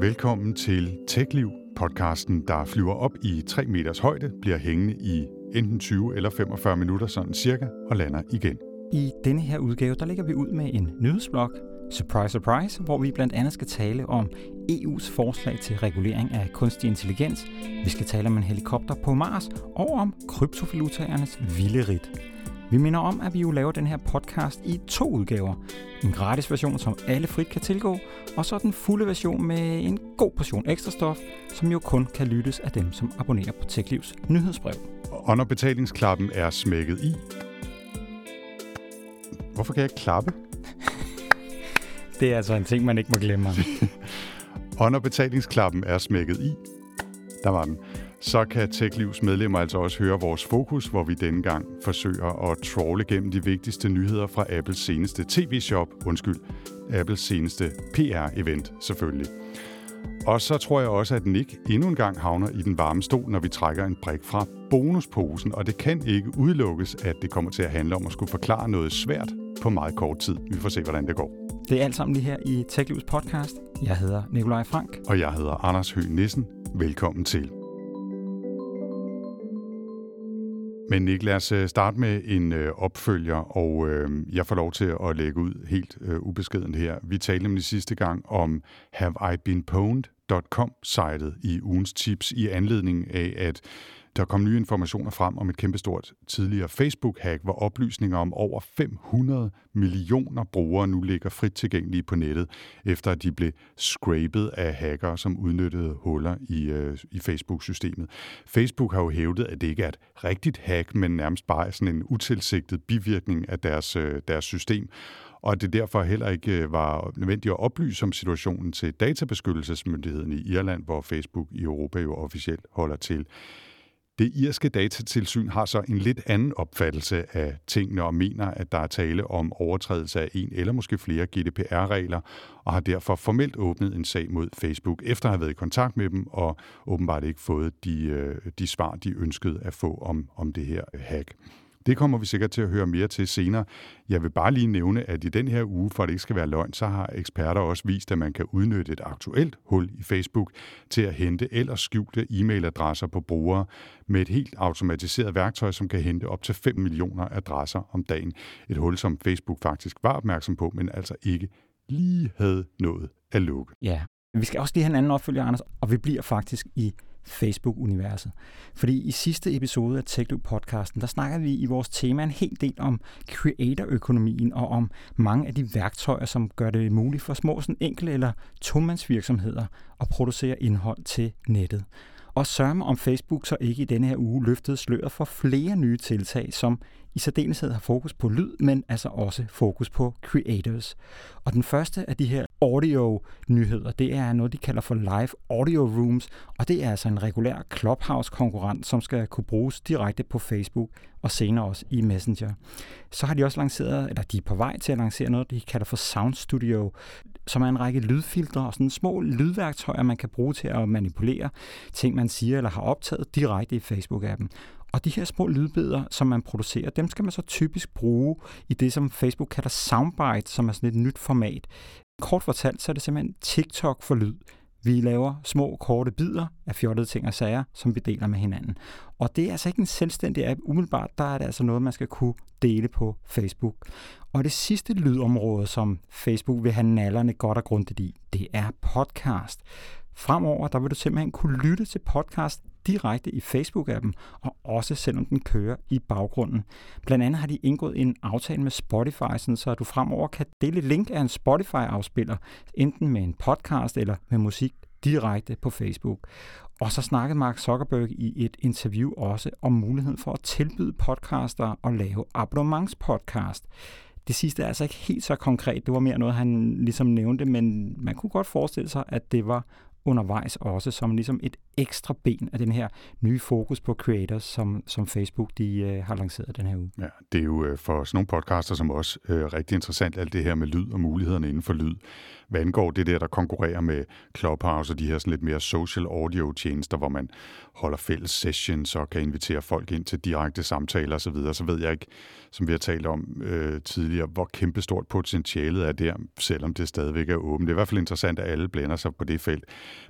Velkommen til TechLiv, podcasten, der flyver op i 3 meters højde, bliver hængende i enten 20 eller 45 minutter sådan cirka, og lander igen. I denne her udgave, der ligger vi ud med en nyhedsblok, Surprise Surprise, hvor vi blandt andet skal tale om EU's forslag til regulering af kunstig intelligens. Vi skal tale om en helikopter på Mars og om kryptovalutaernes vilde rit. Vi minder om, at vi jo laver den her podcast i to udgaver. En gratis version, som alle frit kan tilgå, og så den fulde version med en god portion ekstra stof, som jo kun kan lyttes af dem, som abonnerer på TechLivs nyhedsbrev. Og når betalingsklappen er smækket i... Hvorfor kan jeg ikke klappe? Det er altså en ting, man ikke må glemme. og når betalingsklappen er smækket i, der var den, så kan TechLivs medlemmer altså også høre vores fokus, hvor vi denne gang forsøger at trawle gennem de vigtigste nyheder fra Apples seneste tv-shop, undskyld, Apples seneste PR-event selvfølgelig. Og så tror jeg også, at Nick endnu en gang havner i den varme stol, når vi trækker en brik fra bonusposen, og det kan ikke udelukkes, at det kommer til at handle om at skulle forklare noget svært på meget kort tid. Vi får se, hvordan det går. Det er alt sammen lige her i TechLivs podcast. Jeg hedder Nikolaj Frank. Og jeg hedder Anders Høgh Nissen. Velkommen til. Men Nick, lad os øh, starte med en øh, opfølger, og øh, jeg får lov til at lægge ud helt øh, ubeskeden her. Vi talte nemlig sidste gang om haveibeenpwned.com-sitet i ugens tips i anledning af, at der kom nye informationer frem om et kæmpestort tidligere Facebook-hack, hvor oplysninger om over 500 millioner brugere nu ligger frit tilgængelige på nettet, efter at de blev scrapet af hackere, som udnyttede huller i, øh, i Facebook-systemet. Facebook har jo hævdet, at det ikke er et rigtigt hack, men nærmest bare sådan en utilsigtet bivirkning af deres, øh, deres system og at det derfor heller ikke øh, var nødvendigt at oplyse om situationen til databeskyttelsesmyndigheden i Irland, hvor Facebook i Europa jo officielt holder til. Det irske datatilsyn har så en lidt anden opfattelse af tingene og mener, at der er tale om overtrædelse af en eller måske flere GDPR-regler, og har derfor formelt åbnet en sag mod Facebook, efter at have været i kontakt med dem og åbenbart ikke fået de, øh, de svar, de ønskede at få om, om det her hack. Det kommer vi sikkert til at høre mere til senere. Jeg vil bare lige nævne, at i den her uge, for at det ikke skal være løgn, så har eksperter også vist, at man kan udnytte et aktuelt hul i Facebook til at hente eller skjulte e-mailadresser på brugere med et helt automatiseret værktøj, som kan hente op til 5 millioner adresser om dagen. Et hul, som Facebook faktisk var opmærksom på, men altså ikke lige havde nået at lukke. Ja, vi skal også lige have en anden opfølger, Anders, og vi bliver faktisk i Facebook-universet. Fordi i sidste episode af TechLoop-podcasten, der snakker vi i vores tema en hel del om creator-økonomien og om mange af de værktøjer, som gør det muligt for små sådan enkelte eller tomandsvirksomheder at producere indhold til nettet. Og sørme om Facebook så ikke i denne her uge løftede sløret for flere nye tiltag, som i særdeleshed har fokus på lyd, men altså også fokus på creators. Og den første af de her audio-nyheder, det er noget, de kalder for live audio rooms, og det er altså en regulær Clubhouse-konkurrent, som skal kunne bruges direkte på Facebook og senere også i Messenger. Så har de også lanceret, eller de er på vej til at lancere noget, de kalder for Sound Studio, som er en række lydfiltre og sådan små lydværktøjer, man kan bruge til at manipulere ting, man siger eller har optaget direkte i Facebook-appen. Og de her små lydbidder, som man producerer, dem skal man så typisk bruge i det, som Facebook kalder soundbite, som er sådan et nyt format. Kort fortalt, så er det simpelthen TikTok for lyd. Vi laver små, korte bidder af fjollede ting og sager, som vi deler med hinanden. Og det er altså ikke en selvstændig app. Umiddelbart, der er det altså noget, man skal kunne dele på Facebook. Og det sidste lydområde, som Facebook vil have nallerne godt og grundigt i, det er podcast. Fremover, der vil du simpelthen kunne lytte til podcast direkte i Facebook-appen, og også selvom den kører i baggrunden. Blandt andet har de indgået en aftale med Spotify, så du fremover kan dele link af en Spotify-afspiller, enten med en podcast eller med musik direkte på Facebook. Og så snakkede Mark Zuckerberg i et interview også om muligheden for at tilbyde podcaster og lave abonnementspodcast. Det sidste er altså ikke helt så konkret. Det var mere noget, han ligesom nævnte, men man kunne godt forestille sig, at det var undervejs også som ligesom et ekstra ben af den her nye fokus på creators, som, som Facebook de øh, har lanceret den her uge. Ja, det er jo øh, for sådan nogle podcaster som også øh, rigtig interessant, alt det her med lyd og mulighederne inden for lyd. Hvad angår det der, der konkurrerer med Clubhouse og de her sådan lidt mere social audio tjenester, hvor man holder fælles sessions og kan invitere folk ind til direkte samtaler osv., så, videre, så ved jeg ikke, som vi har talt om øh, tidligere, hvor kæmpestort potentialet er der, selvom det stadigvæk er åbent. Det er i hvert fald interessant, at alle blænder sig på det felt.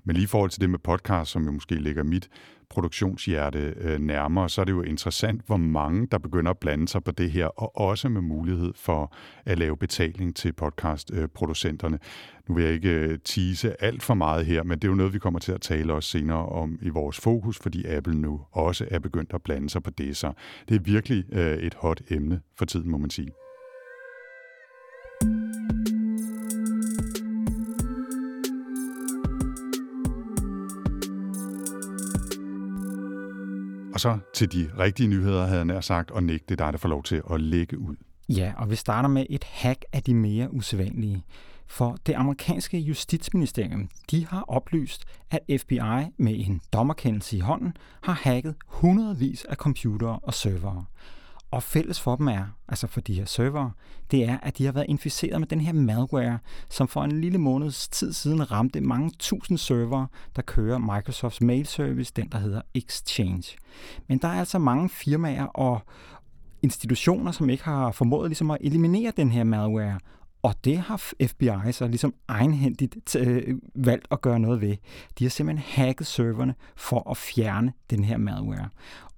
Men lige i forhold til det med podcast, som jo måske ligger mit produktionshjerte øh, nærmere, så er det jo interessant, hvor mange, der begynder at blande sig på det her, og også med mulighed for at lave betaling til podcastproducenterne. Nu vil jeg ikke øh, tease alt for meget her, men det er jo noget, vi kommer til at tale også senere om i vores fokus, fordi Apple nu også er begyndt at blande sig på det. Så det er virkelig øh, et hot emne for tiden, må man sige. Og så til de rigtige nyheder, havde jeg nær sagt, og Nick, det er dig, der får lov til at lægge ud. Ja, og vi starter med et hack af de mere usædvanlige. For det amerikanske justitsministerium, de har oplyst, at FBI med en dommerkendelse i hånden har hacket hundredvis af computere og servere. Og fælles for dem er, altså for de her servere, det er, at de har været inficeret med den her malware, som for en lille måneds tid siden ramte mange tusind servere, der kører Microsofts mail service, den der hedder Exchange. Men der er altså mange firmaer og institutioner, som ikke har formået ligesom at eliminere den her malware, og det har FBI så ligesom egenhændigt øh, valgt at gøre noget ved. De har simpelthen hacket serverne for at fjerne den her malware.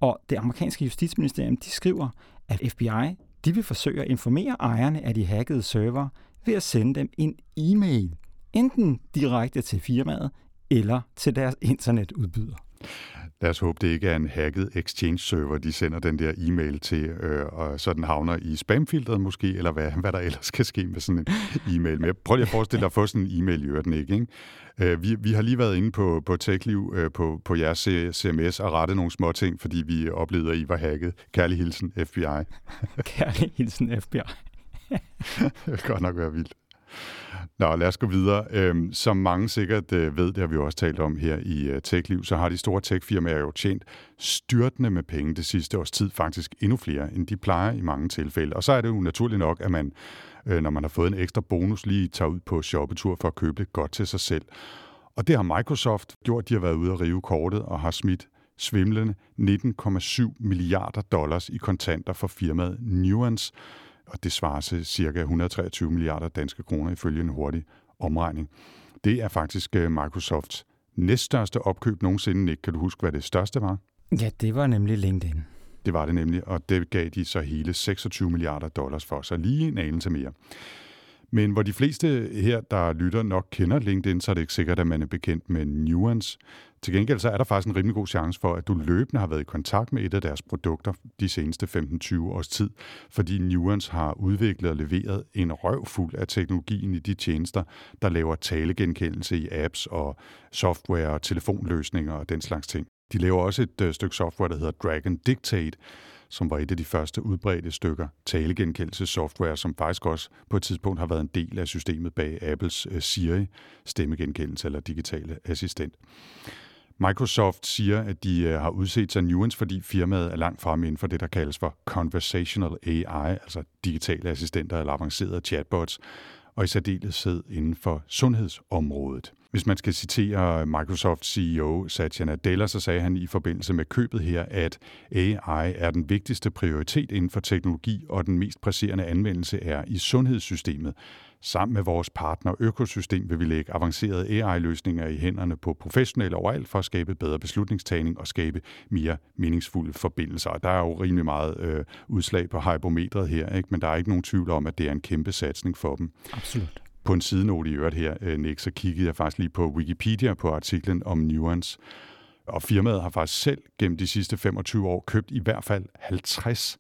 Og det amerikanske justitsministerium, de skriver, at FBI de vil forsøge at informere ejerne af de hackede server ved at sende dem en e-mail, enten direkte til firmaet eller til deres internetudbyder. Lad os håbe, det ikke er en hacket Exchange-server, de sender den der e-mail til, øh, og så den havner i spamfilteret måske, eller hvad, hvad der ellers skal ske med sådan en e-mail. Men prøv lige at forestille dig at få sådan en e-mail i øvrigt, ikke? ikke? Øh, vi, vi har lige været inde på, på TechLiv øh, på, på jeres CMS og rettet nogle små ting, fordi vi oplevede, at I var hacket. Kærlig hilsen, FBI. Kærlig hilsen, FBI. det vil godt nok være vildt. Nå, lad os gå videre. Øhm, som mange sikkert øh, ved, det har vi jo også talt om her i øh, TechLiv, så har de store techfirmaer jo tjent styrtende med penge det sidste års tid, faktisk endnu flere, end de plejer i mange tilfælde. Og så er det jo naturligt nok, at man, øh, når man har fået en ekstra bonus, lige tager ud på shoppetur for at købe det godt til sig selv. Og det har Microsoft gjort. De har været ude at rive kortet og har smidt svimlende 19,7 milliarder dollars i kontanter for firmaet Nuance, og det svarer til ca. 123 milliarder danske kroner ifølge en hurtig omregning. Det er faktisk øh, Microsofts næststørste opkøb nogensinde. Ikke? Kan du huske, hvad det største var? Ja, det var nemlig LinkedIn. Det var det nemlig, og det gav de så hele 26 milliarder dollars for, så lige en anelse mere. Men hvor de fleste her, der lytter, nok kender LinkedIn, så er det ikke sikkert, at man er bekendt med Nuance. Til gengæld så er der faktisk en rimelig god chance for, at du løbende har været i kontakt med et af deres produkter de seneste 15-20 års tid, fordi Nuance har udviklet og leveret en røvfuld af teknologien i de tjenester, der laver talegenkendelse i apps og software og telefonløsninger og den slags ting. De laver også et øh, stykke software, der hedder Dragon Dictate, som var et af de første udbredte stykker talegenkendelsessoftware, som faktisk også på et tidspunkt har været en del af systemet bag Apples øh, Siri stemmegenkendelse eller digitale assistent. Microsoft siger, at de øh, har udset sig Nuance, fordi firmaet er langt fremme inden for det, der kaldes for conversational AI, altså digitale assistenter eller avancerede chatbots, og i særdeleshed inden for sundhedsområdet. Hvis man skal citere Microsoft CEO Satya Nadella, så sagde han i forbindelse med købet her, at AI er den vigtigste prioritet inden for teknologi, og den mest presserende anvendelse er i sundhedssystemet. Sammen med vores partner Økosystem vil vi lægge avancerede AI-løsninger i hænderne på professionelle overalt for at skabe bedre beslutningstagning og skabe mere meningsfulde forbindelser. Der er jo rimelig meget øh, udslag på hypometret her, ikke? men der er ikke nogen tvivl om, at det er en kæmpe satsning for dem. Absolut. På en sidenote i øvrigt her, øh, Nick, så kiggede jeg faktisk lige på Wikipedia på artiklen om Nuance. Og firmaet har faktisk selv gennem de sidste 25 år købt i hvert fald 50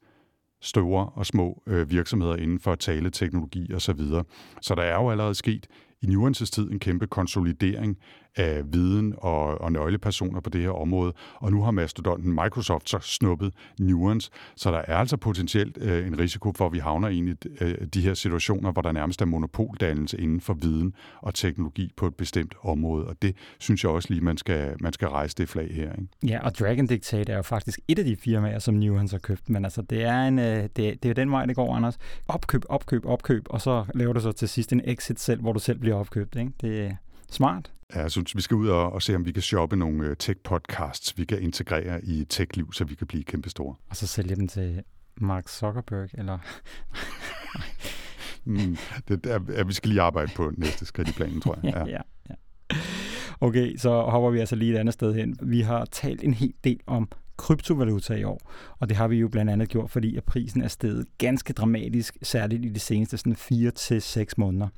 store og små øh, virksomheder inden for taleteknologi og så videre. Så der er jo allerede sket i Nuances tid en kæmpe konsolidering af viden og, og nøglepersoner på det her område, og nu har mastodonten Microsoft så snuppet Nuance, så der er altså potentielt øh, en risiko for, at vi havner ind i øh, de her situationer, hvor der nærmest er monopoldannelse inden for viden og teknologi på et bestemt område, og det synes jeg også lige, man skal, man skal rejse det flag her. Ikke? Ja, og Dragon Dictate er jo faktisk et af de firmaer, som Nuance har købt, men altså det er, en, øh, det, det er den vej, det går, Anders. Opkøb, opkøb, opkøb, og så laver du så til sidst en exit selv, hvor du selv bliver opkøbt. Ikke? Det er smart. Ja, jeg synes, vi skal ud og, og se, om vi kan shoppe nogle øh, tech-podcasts, vi kan integrere i tech-liv, så vi kan blive kæmpestore. Og så sælge dem til Mark Zuckerberg, eller... mm, det er, at vi skal lige arbejde på næste skridt i planen, tror jeg. Ja. ja, ja. Okay, så hopper vi altså lige et andet sted hen. Vi har talt en hel del om kryptovaluta i år. Og det har vi jo blandt andet gjort, fordi at prisen er steget ganske dramatisk, særligt i de seneste sådan 4 til 6 måneder.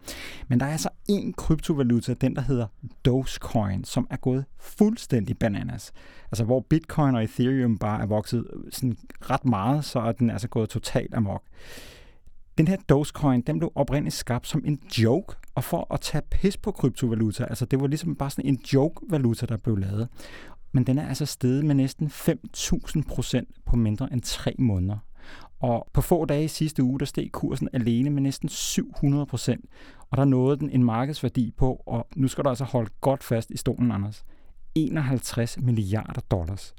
Men der er altså en kryptovaluta, den der hedder Dogecoin, som er gået fuldstændig bananas. Altså hvor Bitcoin og Ethereum bare er vokset sådan ret meget, så er den altså gået totalt amok. Den her Dogecoin, den blev oprindeligt skabt som en joke, og for at tage pis på kryptovaluta. Altså det var ligesom bare sådan en joke-valuta, der blev lavet men den er altså steget med næsten 5.000 procent på mindre end tre måneder. Og på få dage i sidste uge, der steg kursen alene med næsten 700 procent, og der nåede den en markedsværdi på, og nu skal du altså holde godt fast i stolen, Anders, 51 milliarder dollars.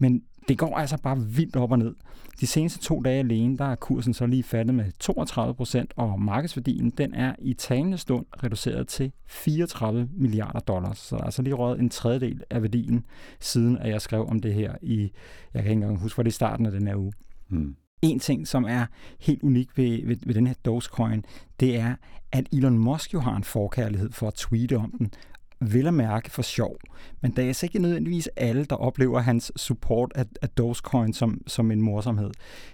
Men det går altså bare vildt op og ned. De seneste to dage alene, der er kursen så lige faldet med 32 procent, og markedsværdien den er i talende stund reduceret til 34 milliarder dollars. Så der er altså lige røget en tredjedel af værdien, siden at jeg skrev om det her i, jeg kan ikke engang huske, hvor det er starten af den her uge. Mm. En ting, som er helt unik ved, ved, ved den her Dogecoin, det er, at Elon Musk jo har en forkærlighed for at tweete om den, vil at mærke for sjov. Men det er altså ikke nødvendigvis alle, der oplever hans support af, af Dogecoin som, som en morsomhed.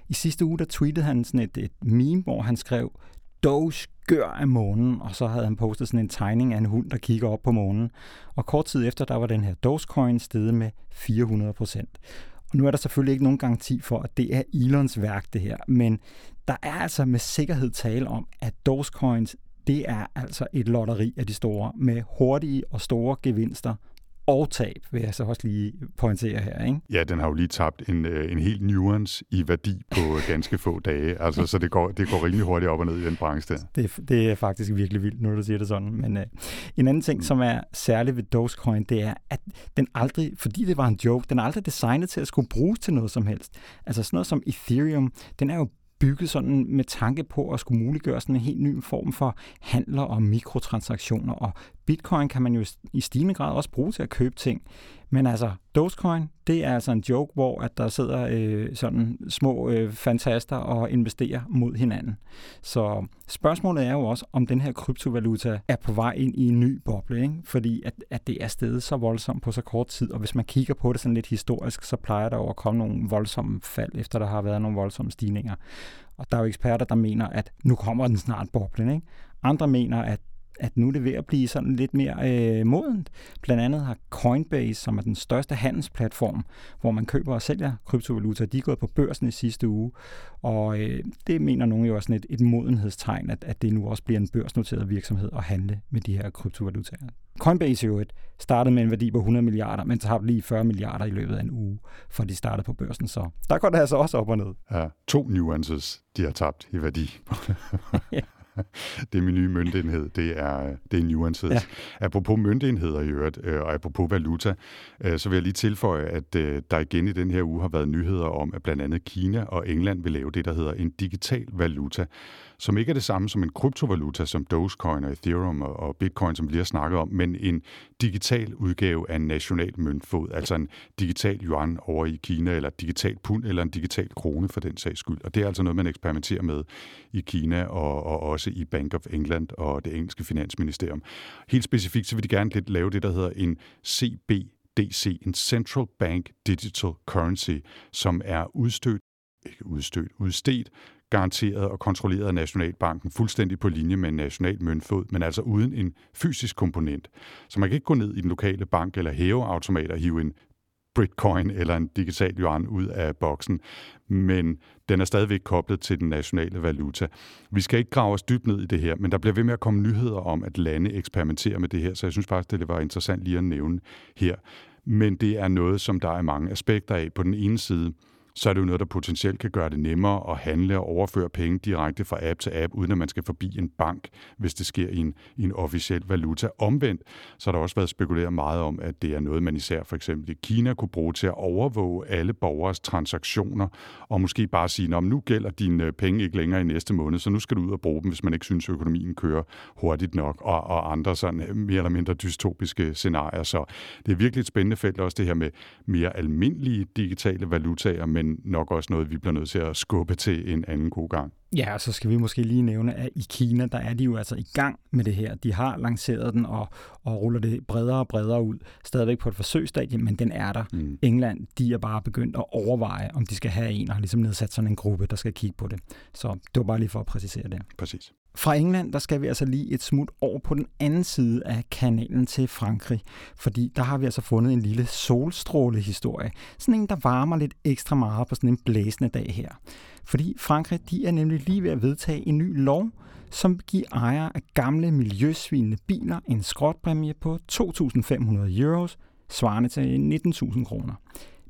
I sidste uge, der tweetede han sådan et, et meme, hvor han skrev, Doge gør af månen, og så havde han postet sådan en tegning af en hund, der kigger op på månen. Og kort tid efter, der var den her Dogecoin steget med 400 procent. Og nu er der selvfølgelig ikke nogen garanti for, at det er Elons værk, det her, men der er altså med sikkerhed tale om, at Dogecoins det er altså et lotteri af de store, med hurtige og store gevinster og tab, vil jeg så også lige pointere her. Ikke? Ja, den har jo lige tabt en, øh, en helt nuance i værdi på ganske få dage, altså, så det går, det går rimelig hurtigt op og ned i den branche der. Det, det er faktisk virkelig vildt, når du siger det sådan. Men uh, en anden ting, mm. som er særligt ved Dogecoin, det er, at den aldrig, fordi det var en joke, den er aldrig designet til at skulle bruges til noget som helst. Altså sådan noget som Ethereum, den er jo bygget sådan med tanke på at skulle muliggøre sådan en helt ny form for handler og mikrotransaktioner. Og bitcoin kan man jo i stigende grad også bruge til at købe ting. Men altså, Dogecoin, det er altså en joke, hvor at der sidder øh, sådan små øh, fantaster og investerer mod hinanden. Så spørgsmålet er jo også, om den her kryptovaluta er på vej ind i en ny boble, ikke? fordi at, at det er stedet så voldsomt på så kort tid, og hvis man kigger på det sådan lidt historisk, så plejer der jo at komme nogle voldsomme fald, efter der har været nogle voldsomme stigninger. Og der er jo eksperter, der mener, at nu kommer den snart boblen. Ikke? Andre mener, at at nu er det ved at blive sådan lidt mere øh, modent. Blandt andet har Coinbase, som er den største handelsplatform, hvor man køber og sælger kryptovaluta, de er gået på børsen i sidste uge, og øh, det mener nogen jo også sådan et, et modenhedstegn, at, at det nu også bliver en børsnoteret virksomhed at handle med de her kryptovalutaer. Coinbase jo et startede med en værdi på 100 milliarder, men så har lige 40 milliarder i løbet af en uge, for de startede på børsen, så der går det altså også op og ned. Ja, to nuances, de har tabt i værdi. det er min nye møntenhed, det er, det er nuances. Ja. Apropos møntenheder i øvrigt, øh, og apropos valuta, øh, så vil jeg lige tilføje, at øh, der igen i den her uge har været nyheder om, at blandt andet Kina og England vil lave det, der hedder en digital valuta, som ikke er det samme som en kryptovaluta som Dogecoin og Ethereum og Bitcoin, som vi lige har snakket om, men en digital udgave af en national møntfod, altså en digital yuan over i Kina, eller digital pund, eller en digital krone for den sags skyld. Og det er altså noget, man eksperimenterer med i Kina og, og også i Bank of England og det engelske finansministerium. Helt specifikt så vil de gerne lidt lave det, der hedder en CB DC, en Central Bank Digital Currency, som er udstødt ikke udstødt, udstedt garanteret og kontrolleret af Nationalbanken, fuldstændig på linje med en national møntfod, men altså uden en fysisk komponent. Så man kan ikke gå ned i den lokale bank eller hæveautomat og hive en Bitcoin eller en digital yuan ud af boksen, men den er stadigvæk koblet til den nationale valuta. Vi skal ikke grave os dybt ned i det her, men der bliver ved med at komme nyheder om, at lande eksperimenterer med det her, så jeg synes faktisk, det var interessant lige at nævne her. Men det er noget, som der er mange aspekter af. På den ene side, så er det jo noget, der potentielt kan gøre det nemmere at handle og overføre penge direkte fra app til app, uden at man skal forbi en bank, hvis det sker i en, i en officiel valuta. Omvendt, så har der også været spekuleret meget om, at det er noget, man især for eksempel i Kina kunne bruge til at overvåge alle borgers transaktioner, og måske bare sige, at nu gælder dine øh, penge ikke længere i næste måned, så nu skal du ud og bruge dem, hvis man ikke synes, at økonomien kører hurtigt nok, og, og andre sådan øh, mere eller mindre dystopiske scenarier. Så det er virkelig et spændende felt, også det her med mere almindelige digitale valutaer, men men nok også noget, vi bliver nødt til at skubbe til en anden god gang. Ja, og så skal vi måske lige nævne, at i Kina, der er de jo altså i gang med det her. De har lanceret den og, og ruller det bredere og bredere ud. Stadigvæk på et forsøgsstadie, men den er der. Mm. England, de er bare begyndt at overveje, om de skal have en, og har ligesom nedsat sådan en gruppe, der skal kigge på det. Så det var bare lige for at præcisere det. Præcis. Fra England, der skal vi altså lige et smut over på den anden side af kanalen til Frankrig, fordi der har vi altså fundet en lille solstrålehistorie. Sådan en, der varmer lidt ekstra meget på sådan en blæsende dag her. Fordi Frankrig, de er nemlig lige ved at vedtage en ny lov, som giver ejere af gamle miljøsvinende biler en skrotpræmie på 2.500 euros, svarende til 19.000 kroner.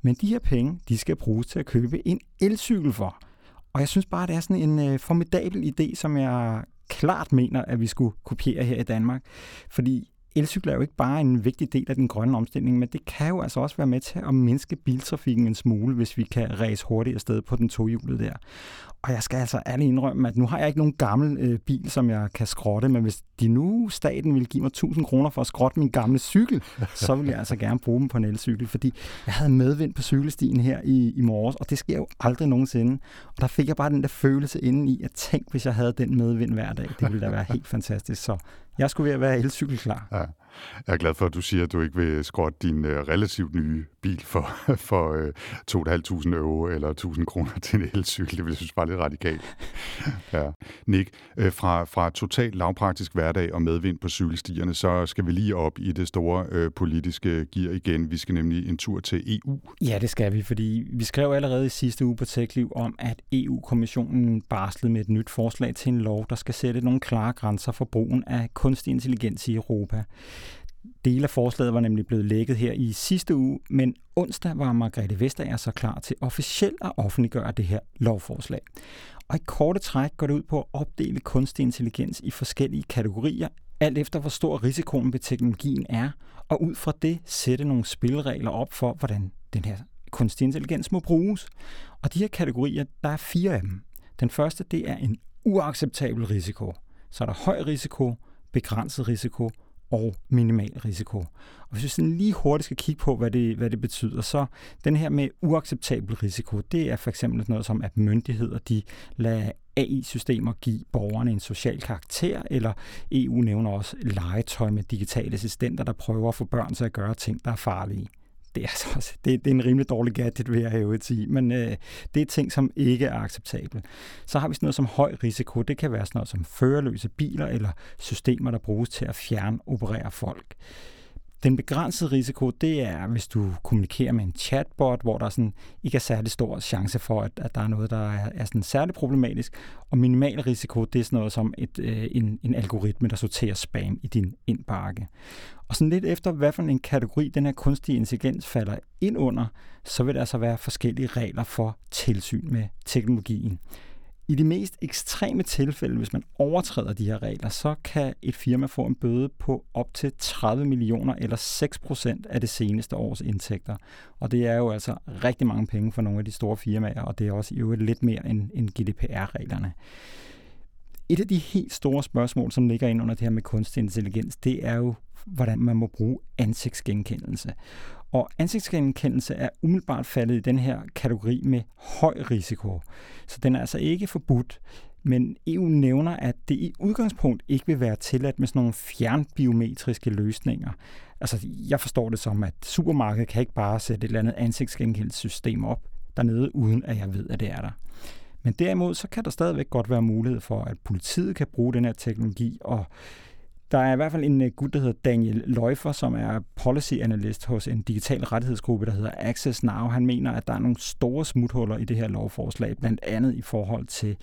Men de her penge, de skal bruges til at købe en elcykel for. Og jeg synes bare, det er sådan en øh, formidabel idé, som jeg klart mener, at vi skulle kopiere her i Danmark. Fordi elcykler er jo ikke bare en vigtig del af den grønne omstilling, men det kan jo altså også være med til at mindske biltrafikken en smule, hvis vi kan ræse hurtigt afsted på den tohjulede der. Og jeg skal altså ærligt indrømme, at nu har jeg ikke nogen gammel øh, bil, som jeg kan skrotte, men hvis de nu staten ville give mig 1000 kroner for at skrotte min gamle cykel, så ville jeg altså gerne bruge dem på en elcykel, fordi jeg havde medvind på cykelstien her i, i morges, og det sker jo aldrig nogensinde. Og der fik jeg bare den der følelse inden i, at tænk, hvis jeg havde den medvind hver dag. Det ville da være helt fantastisk. Så jeg skulle ved at være elcykelklar. Ja. Jeg er glad for, at du siger, at du ikke vil skrotte din øh, relativt nye bil for, for øh, 2.500 euro eller 1.000 kroner til en elcykel. Det vil jeg synes bare lidt radikalt. Ja. Nick, øh, fra, fra totalt lavpraktisk hverdag og medvind på cykelstierne, så skal vi lige op i det store øh, politiske gear igen. Vi skal nemlig en tur til EU. Ja, det skal vi, fordi vi skrev allerede i sidste uge på TechLiv om, at EU-kommissionen barslede med et nyt forslag til en lov, der skal sætte nogle klare grænser for brugen af kunstig intelligens i Europa. Dele af forslaget var nemlig blevet lækket her i sidste uge, men onsdag var Margrethe Vestager så klar til officielt at offentliggøre det her lovforslag. Og i korte træk går det ud på at opdele kunstig intelligens i forskellige kategorier, alt efter hvor stor risikoen ved teknologien er, og ud fra det sætte nogle spilleregler op for, hvordan den her kunstig intelligens må bruges. Og de her kategorier, der er fire af dem. Den første, det er en uacceptabel risiko. Så er der høj risiko, begrænset risiko og minimal risiko. Og hvis vi sådan lige hurtigt skal kigge på, hvad det, hvad det betyder, så den her med uacceptabel risiko, det er for eksempel noget som, at myndigheder de lader AI-systemer give borgerne en social karakter, eller EU nævner også legetøj med digitale assistenter, der prøver at få børn til at gøre ting, der er farlige det er, altså også, det, det er en rimelig dårlig gadget, vil jeg have sige, men øh, det er ting, som ikke er acceptable. Så har vi sådan noget som høj risiko. Det kan være sådan noget som førerløse biler eller systemer, der bruges til at fjerne operere folk. Den begrænsede risiko, det er, hvis du kommunikerer med en chatbot, hvor der sådan ikke er særlig stor chance for, at, at der er noget, der er, er sådan særlig problematisk. Og minimal risiko, det er sådan noget som et, øh, en, en algoritme, der sorterer spam i din indbakke. Og sådan lidt efter, hvad for en kategori den her kunstige intelligens falder ind under, så vil der altså være forskellige regler for tilsyn med teknologien. I de mest ekstreme tilfælde, hvis man overtræder de her regler, så kan et firma få en bøde på op til 30 millioner eller 6 procent af det seneste års indtægter. Og det er jo altså rigtig mange penge for nogle af de store firmaer, og det er også i øvrigt lidt mere end, end GDPR-reglerne. Et af de helt store spørgsmål, som ligger ind under det her med kunstig intelligens, det er jo, hvordan man må bruge ansigtsgenkendelse. Og ansigtsgenkendelse er umiddelbart faldet i den her kategori med høj risiko. Så den er altså ikke forbudt, men EU nævner, at det i udgangspunkt ikke vil være tilladt med sådan nogle fjernbiometriske løsninger. Altså, jeg forstår det som, at supermarkedet kan ikke bare sætte et eller andet ansigtsgenkendelsessystem op dernede, uden at jeg ved, at det er der. Men derimod, så kan der stadigvæk godt være mulighed for, at politiet kan bruge den her teknologi og der er i hvert fald en øh, gut, der hedder Daniel Løjfer, som er policy analyst hos en digital rettighedsgruppe, der hedder Access Now. Han mener, at der er nogle store smuthuller i det her lovforslag, blandt andet i forhold til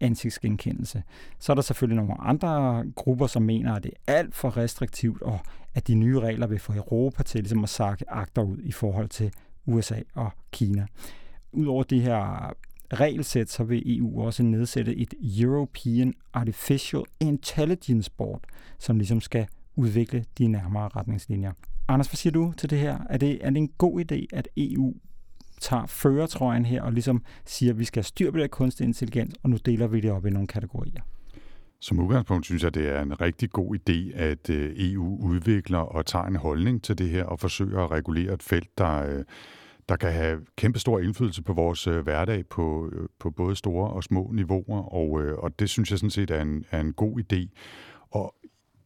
ansigtsgenkendelse. Så er der selvfølgelig nogle andre grupper, som mener, at det er alt for restriktivt, og at de nye regler vil få Europa til ligesom at sakke agter ud i forhold til USA og Kina. Udover det her regelsæt, så vil EU også nedsætte et European Artificial Intelligence Board, som ligesom skal udvikle de nærmere retningslinjer. Anders, hvad siger du til det her? Er det, er det en god idé, at EU tager føretrøjen her og ligesom siger, at vi skal styre på det kunstig intelligens, og nu deler vi det op i nogle kategorier? Som udgangspunkt synes jeg, det er en rigtig god idé, at øh, EU udvikler og tager en holdning til det her og forsøger at regulere et felt, der, øh, der kan have kæmpe stor indflydelse på vores øh, hverdag på, øh, på både store og små niveauer, og, øh, og det synes jeg sådan set er en, er en god idé. Og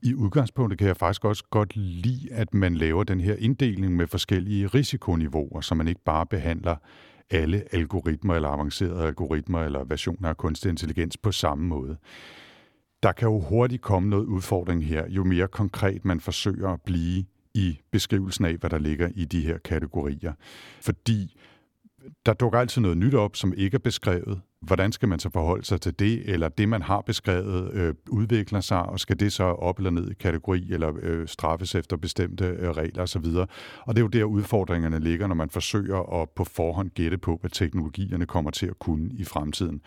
i udgangspunktet kan jeg faktisk også godt lide, at man laver den her inddeling med forskellige risikoniveauer, så man ikke bare behandler alle algoritmer eller avancerede algoritmer eller versioner af kunstig intelligens på samme måde. Der kan jo hurtigt komme noget udfordring her, jo mere konkret man forsøger at blive i beskrivelsen af, hvad der ligger i de her kategorier. Fordi der dukker altid noget nyt op, som ikke er beskrevet. Hvordan skal man så forholde sig til det, eller det, man har beskrevet, øh, udvikler sig, og skal det så op eller ned i kategori, eller øh, straffes efter bestemte øh, regler osv. Og det er jo der, udfordringerne ligger, når man forsøger at på forhånd gætte på, hvad teknologierne kommer til at kunne i fremtiden.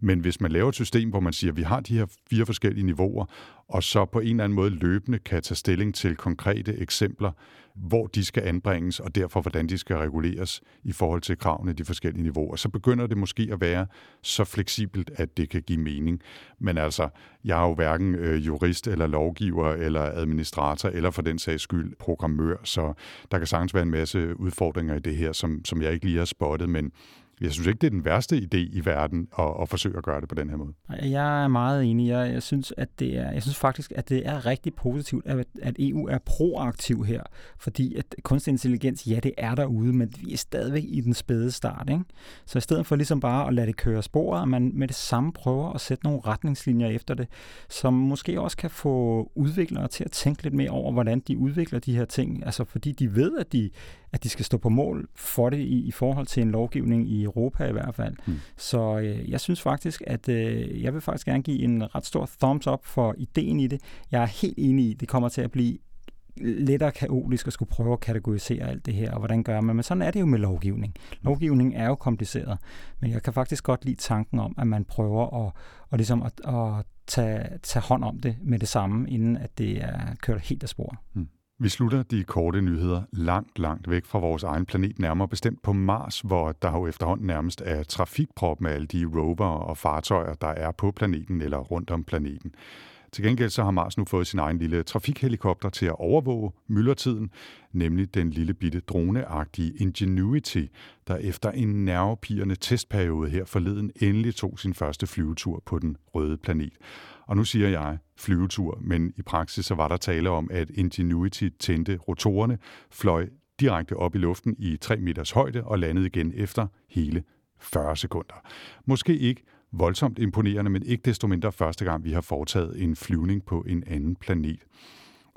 Men hvis man laver et system, hvor man siger, at vi har de her fire forskellige niveauer, og så på en eller anden måde løbende kan tage stilling til konkrete eksempler, hvor de skal anbringes, og derfor hvordan de skal reguleres i forhold til kravene i de forskellige niveauer, så begynder det måske at være så fleksibelt, at det kan give mening. Men altså, jeg er jo hverken øh, jurist eller lovgiver eller administrator, eller for den sags skyld programmør, så der kan sagtens være en masse udfordringer i det her, som, som jeg ikke lige har spottet, men jeg synes ikke, det er den værste idé i verden at, at forsøge at gøre det på den her måde. Jeg er meget enig. Jeg, jeg, synes, at det er, jeg synes faktisk, at det er rigtig positivt, at, at EU er proaktiv her. Fordi at kunstig intelligens, ja, det er derude, men vi er stadigvæk i den spæde start. Ikke? Så i stedet for ligesom bare at lade det køre sporet, at man med det samme prøver at sætte nogle retningslinjer efter det, som måske også kan få udviklere til at tænke lidt mere over, hvordan de udvikler de her ting. Altså fordi de ved, at de, at de skal stå på mål for det i, i forhold til en lovgivning i Europa i hvert fald. Mm. Så øh, jeg synes faktisk, at øh, jeg vil faktisk gerne give en ret stor thumbs up for ideen i det. Jeg er helt enig i, at det kommer til at blive lettere kaotisk at skulle prøve at kategorisere alt det her, og hvordan gør man. Men sådan er det jo med lovgivning. Lovgivning er jo kompliceret, men jeg kan faktisk godt lide tanken om, at man prøver at, at, ligesom at, at tage, tage hånd om det med det samme, inden at det er kørt helt af spor. Mm. Vi slutter de korte nyheder langt, langt væk fra vores egen planet, nærmere bestemt på Mars, hvor der jo efterhånden nærmest er trafikprop med alle de rover og fartøjer, der er på planeten eller rundt om planeten. Til gengæld så har Mars nu fået sin egen lille trafikhelikopter til at overvåge myldretiden, nemlig den lille bitte droneagtige Ingenuity, der efter en nervepirrende testperiode her forleden endelig tog sin første flyvetur på den røde planet. Og nu siger jeg flyvetur, men i praksis så var der tale om, at Ingenuity tændte rotorerne, fløj direkte op i luften i 3 meters højde og landede igen efter hele 40 sekunder. Måske ikke voldsomt imponerende, men ikke desto mindre første gang, vi har foretaget en flyvning på en anden planet.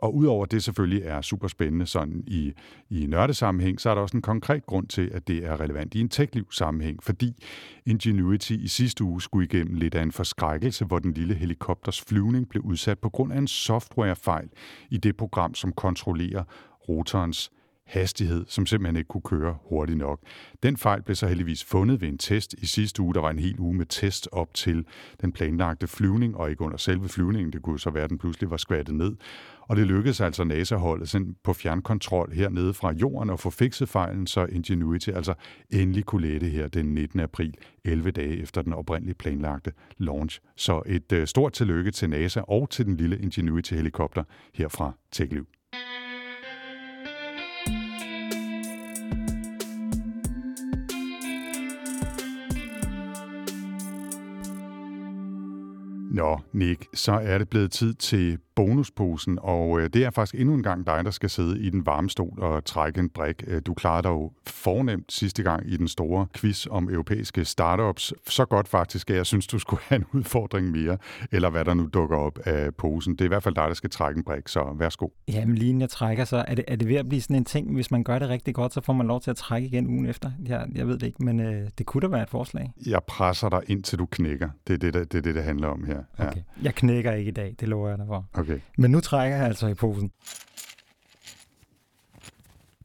Og udover det selvfølgelig er super spændende sådan i, i nørdesammenhæng, så er der også en konkret grund til, at det er relevant i en tech sammenhæng, fordi Ingenuity i sidste uge skulle igennem lidt af en forskrækkelse, hvor den lille helikopters flyvning blev udsat på grund af en softwarefejl i det program, som kontrollerer rotorens hastighed, som simpelthen ikke kunne køre hurtigt nok. Den fejl blev så heldigvis fundet ved en test i sidste uge. Der var en hel uge med test op til den planlagte flyvning, og ikke under selve flyvningen. Det kunne så være, at den pludselig var skvattet ned. Og det lykkedes altså NASA-holdet på fjernkontrol hernede fra jorden at få fikset fejlen, så Ingenuity altså endelig kunne lette her den 19. april, 11 dage efter den oprindeligt planlagte launch. Så et øh, stort tillykke til NASA og til den lille Ingenuity-helikopter her fra TechLiv. Nå, Nick, så er det blevet tid til bonusposen, og øh, det er faktisk endnu en gang dig, der skal sidde i den varme stol og trække en brik. Øh, du klarede dig jo fornemt sidste gang i den store quiz om europæiske startups. Så godt faktisk, at jeg synes, du skulle have en udfordring mere, eller hvad der nu dukker op af posen. Det er i hvert fald dig, der skal trække en brik, så værsgo. Jamen lige inden jeg trækker, så er det, er det ved at blive sådan en ting, hvis man gør det rigtig godt, så får man lov til at trække igen ugen efter. Jeg, jeg ved det ikke, men øh, det kunne da være et forslag. Jeg presser dig indtil du knækker. Det er det, der, det, er det, det handler om her. Ja. Okay. Jeg knækker ikke i dag, det lover jeg dig for. Okay. Men nu trækker jeg altså i posen.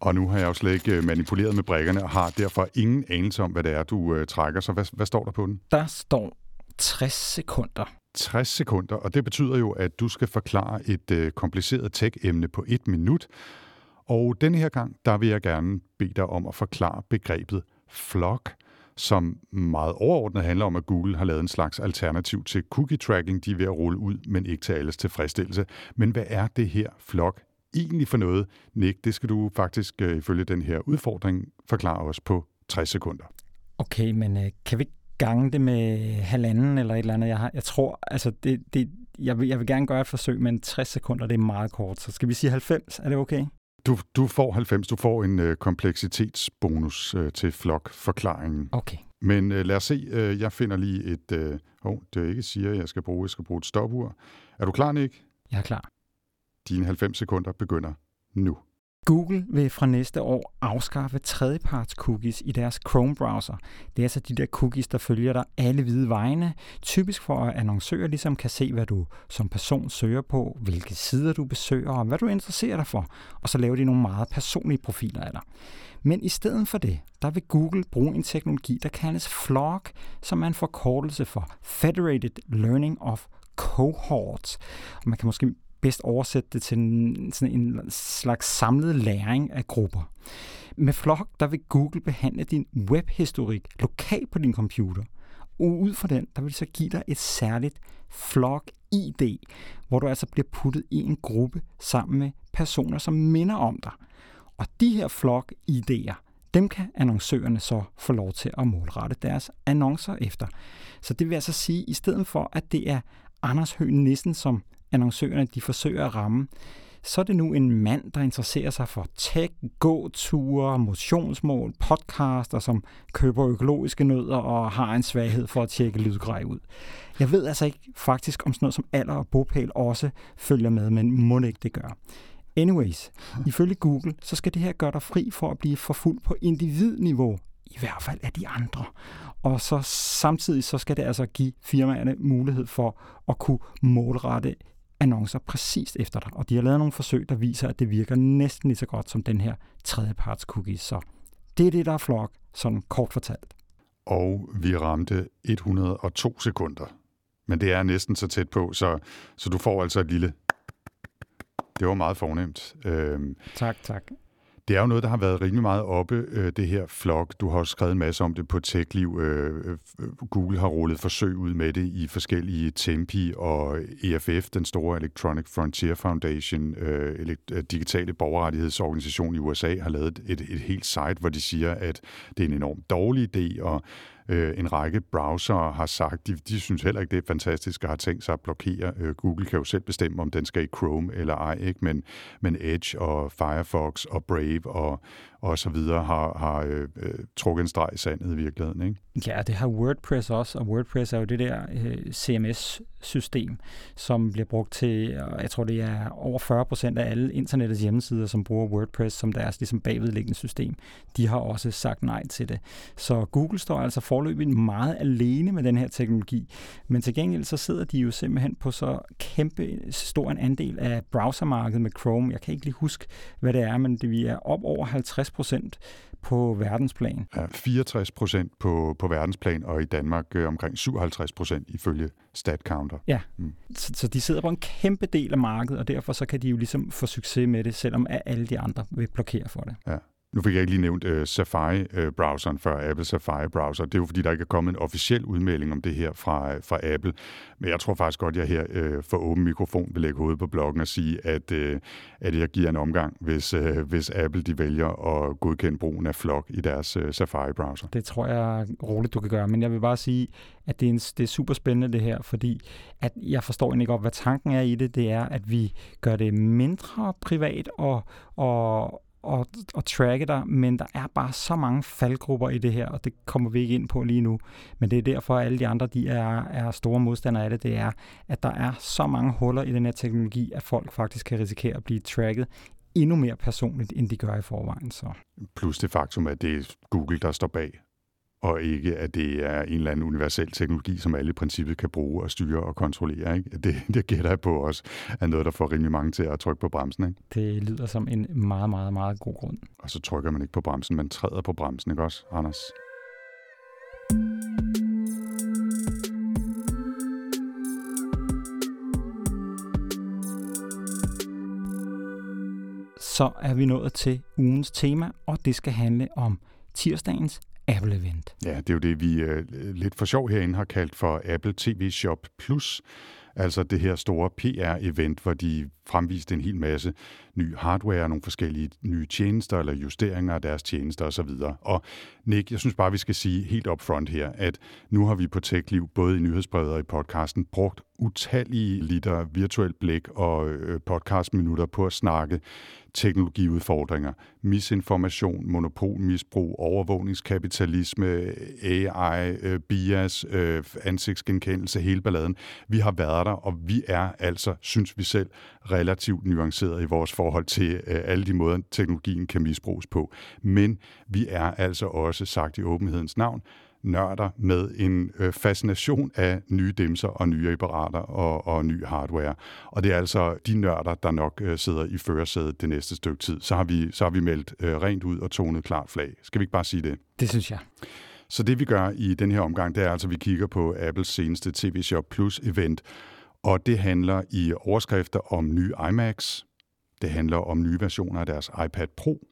Og nu har jeg jo slet ikke øh, manipuleret med brækkerne og har derfor ingen anelse om, hvad det er, du øh, trækker. Så hvad, hvad står der på den? Der står 60 sekunder. 60 sekunder, og det betyder jo, at du skal forklare et øh, kompliceret tech-emne på et minut. Og denne her gang, der vil jeg gerne bede dig om at forklare begrebet flock, som meget overordnet handler om, at Google har lavet en slags alternativ til cookie tracking, de er ved at rulle ud, men ikke til alles tilfredsstillelse. Men hvad er det her flok egentlig for noget? Nick, det skal du faktisk øh, ifølge den her udfordring forklare os på 60 sekunder. Okay, men øh, kan vi gange det med halvanden eller et eller andet? Jeg, har, jeg tror, altså det, det, jeg, vil, jeg vil gerne gøre et forsøg, men 60 sekunder, det er meget kort. Så skal vi sige 90? Er det okay? Du, du får 90. Du får en øh, kompleksitetsbonus øh, til flok-forklaringen. Okay. Men øh, lad os se. Øh, jeg finder lige et... Øh, oh, det er ikke siger, jeg skal bruge. Jeg skal bruge et stopur. Er du klar, Nick? Jeg er klar. Dine 90 sekunder begynder nu. Google vil fra næste år afskaffe tredjeparts cookies i deres Chrome-browser. Det er altså de der cookies, der følger dig alle hvide vegne, typisk for at annoncører ligesom kan se, hvad du som person søger på, hvilke sider du besøger og hvad du interesserer dig for, og så laver de nogle meget personlige profiler af dig. Men i stedet for det, der vil Google bruge en teknologi, der kaldes FLOG, som er en forkortelse for Federated Learning of Cohorts. Og man kan måske bedst oversætte det til en, sådan en slags samlet læring af grupper. Med Flock, der vil Google behandle din webhistorik lokalt på din computer. Og ud fra den, der vil så give dig et særligt Flock ID, hvor du altså bliver puttet i en gruppe sammen med personer, som minder om dig. Og de her Flock ID'er, dem kan annoncørerne så få lov til at målrette deres annoncer efter. Så det vil altså sige, at i stedet for, at det er Anders Høgh Nissen, som annoncørerne de forsøger at ramme, så er det nu en mand, der interesserer sig for tech, gåture, motionsmål, podcaster, som køber økologiske nødder og har en svaghed for at tjekke lydgrej ud. Jeg ved altså ikke faktisk om sådan noget som alder og bopæl også følger med, men må ikke det gør. Anyways, ifølge Google, så skal det her gøre dig fri for at blive forfulgt på individniveau, i hvert fald af de andre. Og så samtidig så skal det altså give firmaerne mulighed for at kunne målrette annoncer præcist efter dig. Og de har lavet nogle forsøg, der viser, at det virker næsten lige så godt som den her tredjeparts cookie. Så det er det, der er flok, sådan kort fortalt. Og vi ramte 102 sekunder. Men det er næsten så tæt på, så, så du får altså et lille... Det var meget fornemt. Øhm, tak, tak. Det er jo noget, der har været rimelig meget oppe, øh, det her flok. Du har også skrevet en masse om det på TechLiv. Øh, øh Google har rullet forsøg ud med det i forskellige Tempi og EFF, den store Electronic Frontier Foundation, øh, øh, digitale borgerrettighedsorganisation i USA, har lavet et, et helt site, hvor de siger, at det er en enormt dårlig idé, og øh, en række browsere har sagt, de, de synes heller ikke, det er fantastisk at have tænkt sig at blokere. Øh, Google kan jo selv bestemme, om den skal i Chrome eller ej, ikke? Men, men Edge og Firefox og Brave og, og så videre har, har øh, øh, trukket en streg i sandet i virkeligheden. Ikke? Ja, det har WordPress også, og WordPress er jo det der øh, CMS-system, som bliver brugt til, jeg tror det er over 40 procent af alle internettets hjemmesider, som bruger WordPress som deres ligesom bagvedliggende system. De har også sagt nej til det. Så Google står altså forløbig meget alene med den her teknologi, men til gengæld så sidder de jo simpelthen på så kæmpe stor en andel af browsermarkedet med Chrome. Jeg kan ikke lige huske, hvad det er, men det, vi er op over 50 procent på verdensplan. Ja, 64 procent på, på verdensplan, og i Danmark øh, omkring 57 procent ifølge StatCounter. Ja, mm. så, så de sidder på en kæmpe del af markedet, og derfor så kan de jo ligesom få succes med det, selvom alle de andre vil blokere for det. Ja. Nu fik jeg ikke lige nævnt øh, uh, Safari-browseren øh, før, Apple Safari-browser. Det er jo fordi, der ikke er kommet en officiel udmelding om det her fra, fra Apple. Men jeg tror faktisk godt, at jeg her uh, for åben mikrofon vil lægge hovedet på bloggen og sige, at, uh, at jeg giver en omgang, hvis, uh, hvis Apple de vælger at godkende brugen af Flock i deres uh, Safari-browser. Det tror jeg roligt, du kan gøre. Men jeg vil bare sige, at det er, en, det er super spændende det her, fordi at jeg forstår egentlig godt, hvad tanken er i det. Det er, at vi gør det mindre privat og, og, og, og tracke dig, men der er bare så mange faldgrupper i det her, og det kommer vi ikke ind på lige nu. Men det er derfor, at alle de andre de er, er store modstandere af det. Det er, at der er så mange huller i den her teknologi, at folk faktisk kan risikere at blive tracket endnu mere personligt, end de gør i forvejen. Så. Plus det faktum, at det er Google, der står bag og ikke at det er en eller anden universel teknologi, som alle i princippet kan bruge og styre og kontrollere. Ikke? Det, det gætter jeg på også er noget, der får rimelig mange til at trykke på bremsen. Ikke? Det lyder som en meget, meget, meget god grund. Og så trykker man ikke på bremsen, man træder på bremsen, ikke også, Anders? Så er vi nået til ugens tema, og det skal handle om tirsdagens Apple-event. Ja, det er jo det, vi øh, lidt for sjov herinde har kaldt for Apple TV Shop Plus. Altså det her store PR-event, hvor de fremviste en hel masse ny hardware, nogle forskellige nye tjenester eller justeringer af deres tjenester osv. Og Nick, jeg synes bare, vi skal sige helt up front her, at nu har vi på TechLiv, både i nyhedsbrevet og i podcasten, brugt utallige liter virtuel blik og øh, podcastminutter på at snakke teknologiudfordringer, misinformation, monopolmisbrug, overvågningskapitalisme, AI, øh, bias, øh, ansigtsgenkendelse, hele balladen. Vi har været der, og vi er altså, synes vi selv, relativt nuanceret i vores forhold til øh, alle de måder, teknologien kan misbruges på. Men vi er altså også, sagt i åbenhedens navn, nørder med en øh, fascination af nye dimser og nye apparater og, og ny hardware. Og det er altså de nørder, der nok øh, sidder i førersædet det næste stykke tid. Så har vi, så har vi meldt rent ud og tonet klart flag. Skal vi ikke bare sige det? Det synes jeg. Så det vi gør i den her omgang, det er altså, at vi kigger på Apples seneste TV Shop Plus event, og det handler i overskrifter om nye iMacs, det handler om nye versioner af deres iPad Pro,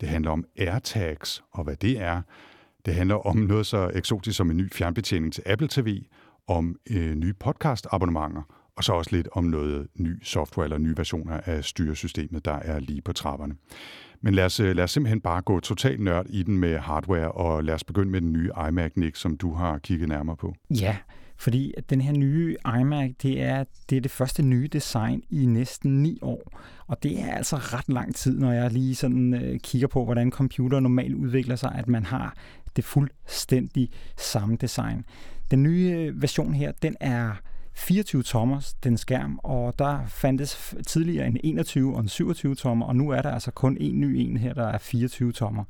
det handler om AirTags og hvad det er, det handler om noget så eksotisk som en ny fjernbetjening til Apple TV, om øh, nye podcast-abonnementer, og så også lidt om noget ny software eller nye versioner af styresystemet, der er lige på trapperne. Men lad os, øh, lad os simpelthen bare gå totalt nørd i den med hardware, og lad os begynde med den nye iMac, Nick, som du har kigget nærmere på. Ja, fordi den her nye iMac, det er, det er det første nye design i næsten ni år. Og det er altså ret lang tid, når jeg lige sådan øh, kigger på, hvordan computer normalt udvikler sig, at man har det fuldstændig samme design. Den nye øh, version her, den er 24 tommer, den skærm, og der fandtes tidligere en 21 og en 27 tommer, og nu er der altså kun en ny en her, der er 24 tommer.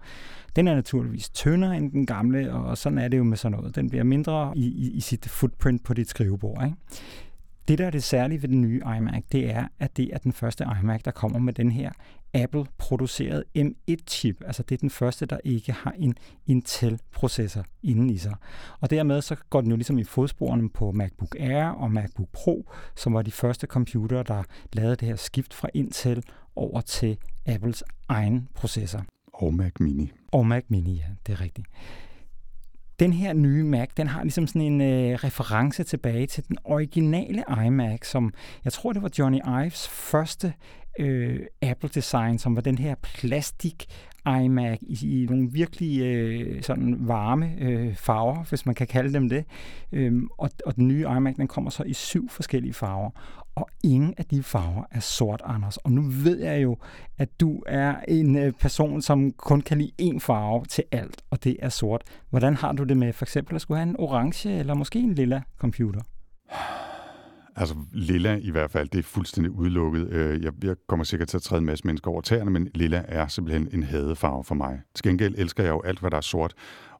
Den er naturligvis tyndere end den gamle, og sådan er det jo med sådan noget. Den bliver mindre i, i, i sit footprint på dit skrivebord. Ikke? Det, der er det særlige ved den nye iMac, det er, at det er den første iMac, der kommer med den her Apple-produceret M1-chip. Altså det er den første, der ikke har en Intel-processor inden i sig. Og dermed så går den jo ligesom i fodsporene på MacBook Air og MacBook Pro, som var de første computere, der lavede det her skift fra Intel over til Apples egen processor. Og Mac Mini. Og Mac Mini, ja, det er rigtigt. Den her nye Mac, den har ligesom sådan en øh, reference tilbage til den originale iMac, som jeg tror, det var Johnny Ives første øh, Apple-design, som var den her plastik iMac i, i nogle virkelig øh, sådan varme øh, farver, hvis man kan kalde dem det. Øhm, og, og den nye iMac, den kommer så i syv forskellige farver. Og ingen af de farver er sort, Anders. Og nu ved jeg jo, at du er en øh, person, som kun kan lide én farve til alt, og det er sort. Hvordan har du det med for eksempel at skulle have en orange eller måske en lilla computer? Altså lilla i hvert fald, det er fuldstændig udelukket. Øh, jeg, jeg kommer sikkert til at træde en masse mennesker over tæerne, men lilla er simpelthen en hadefarve for mig. Til gengæld elsker jeg jo alt, hvad der er sort.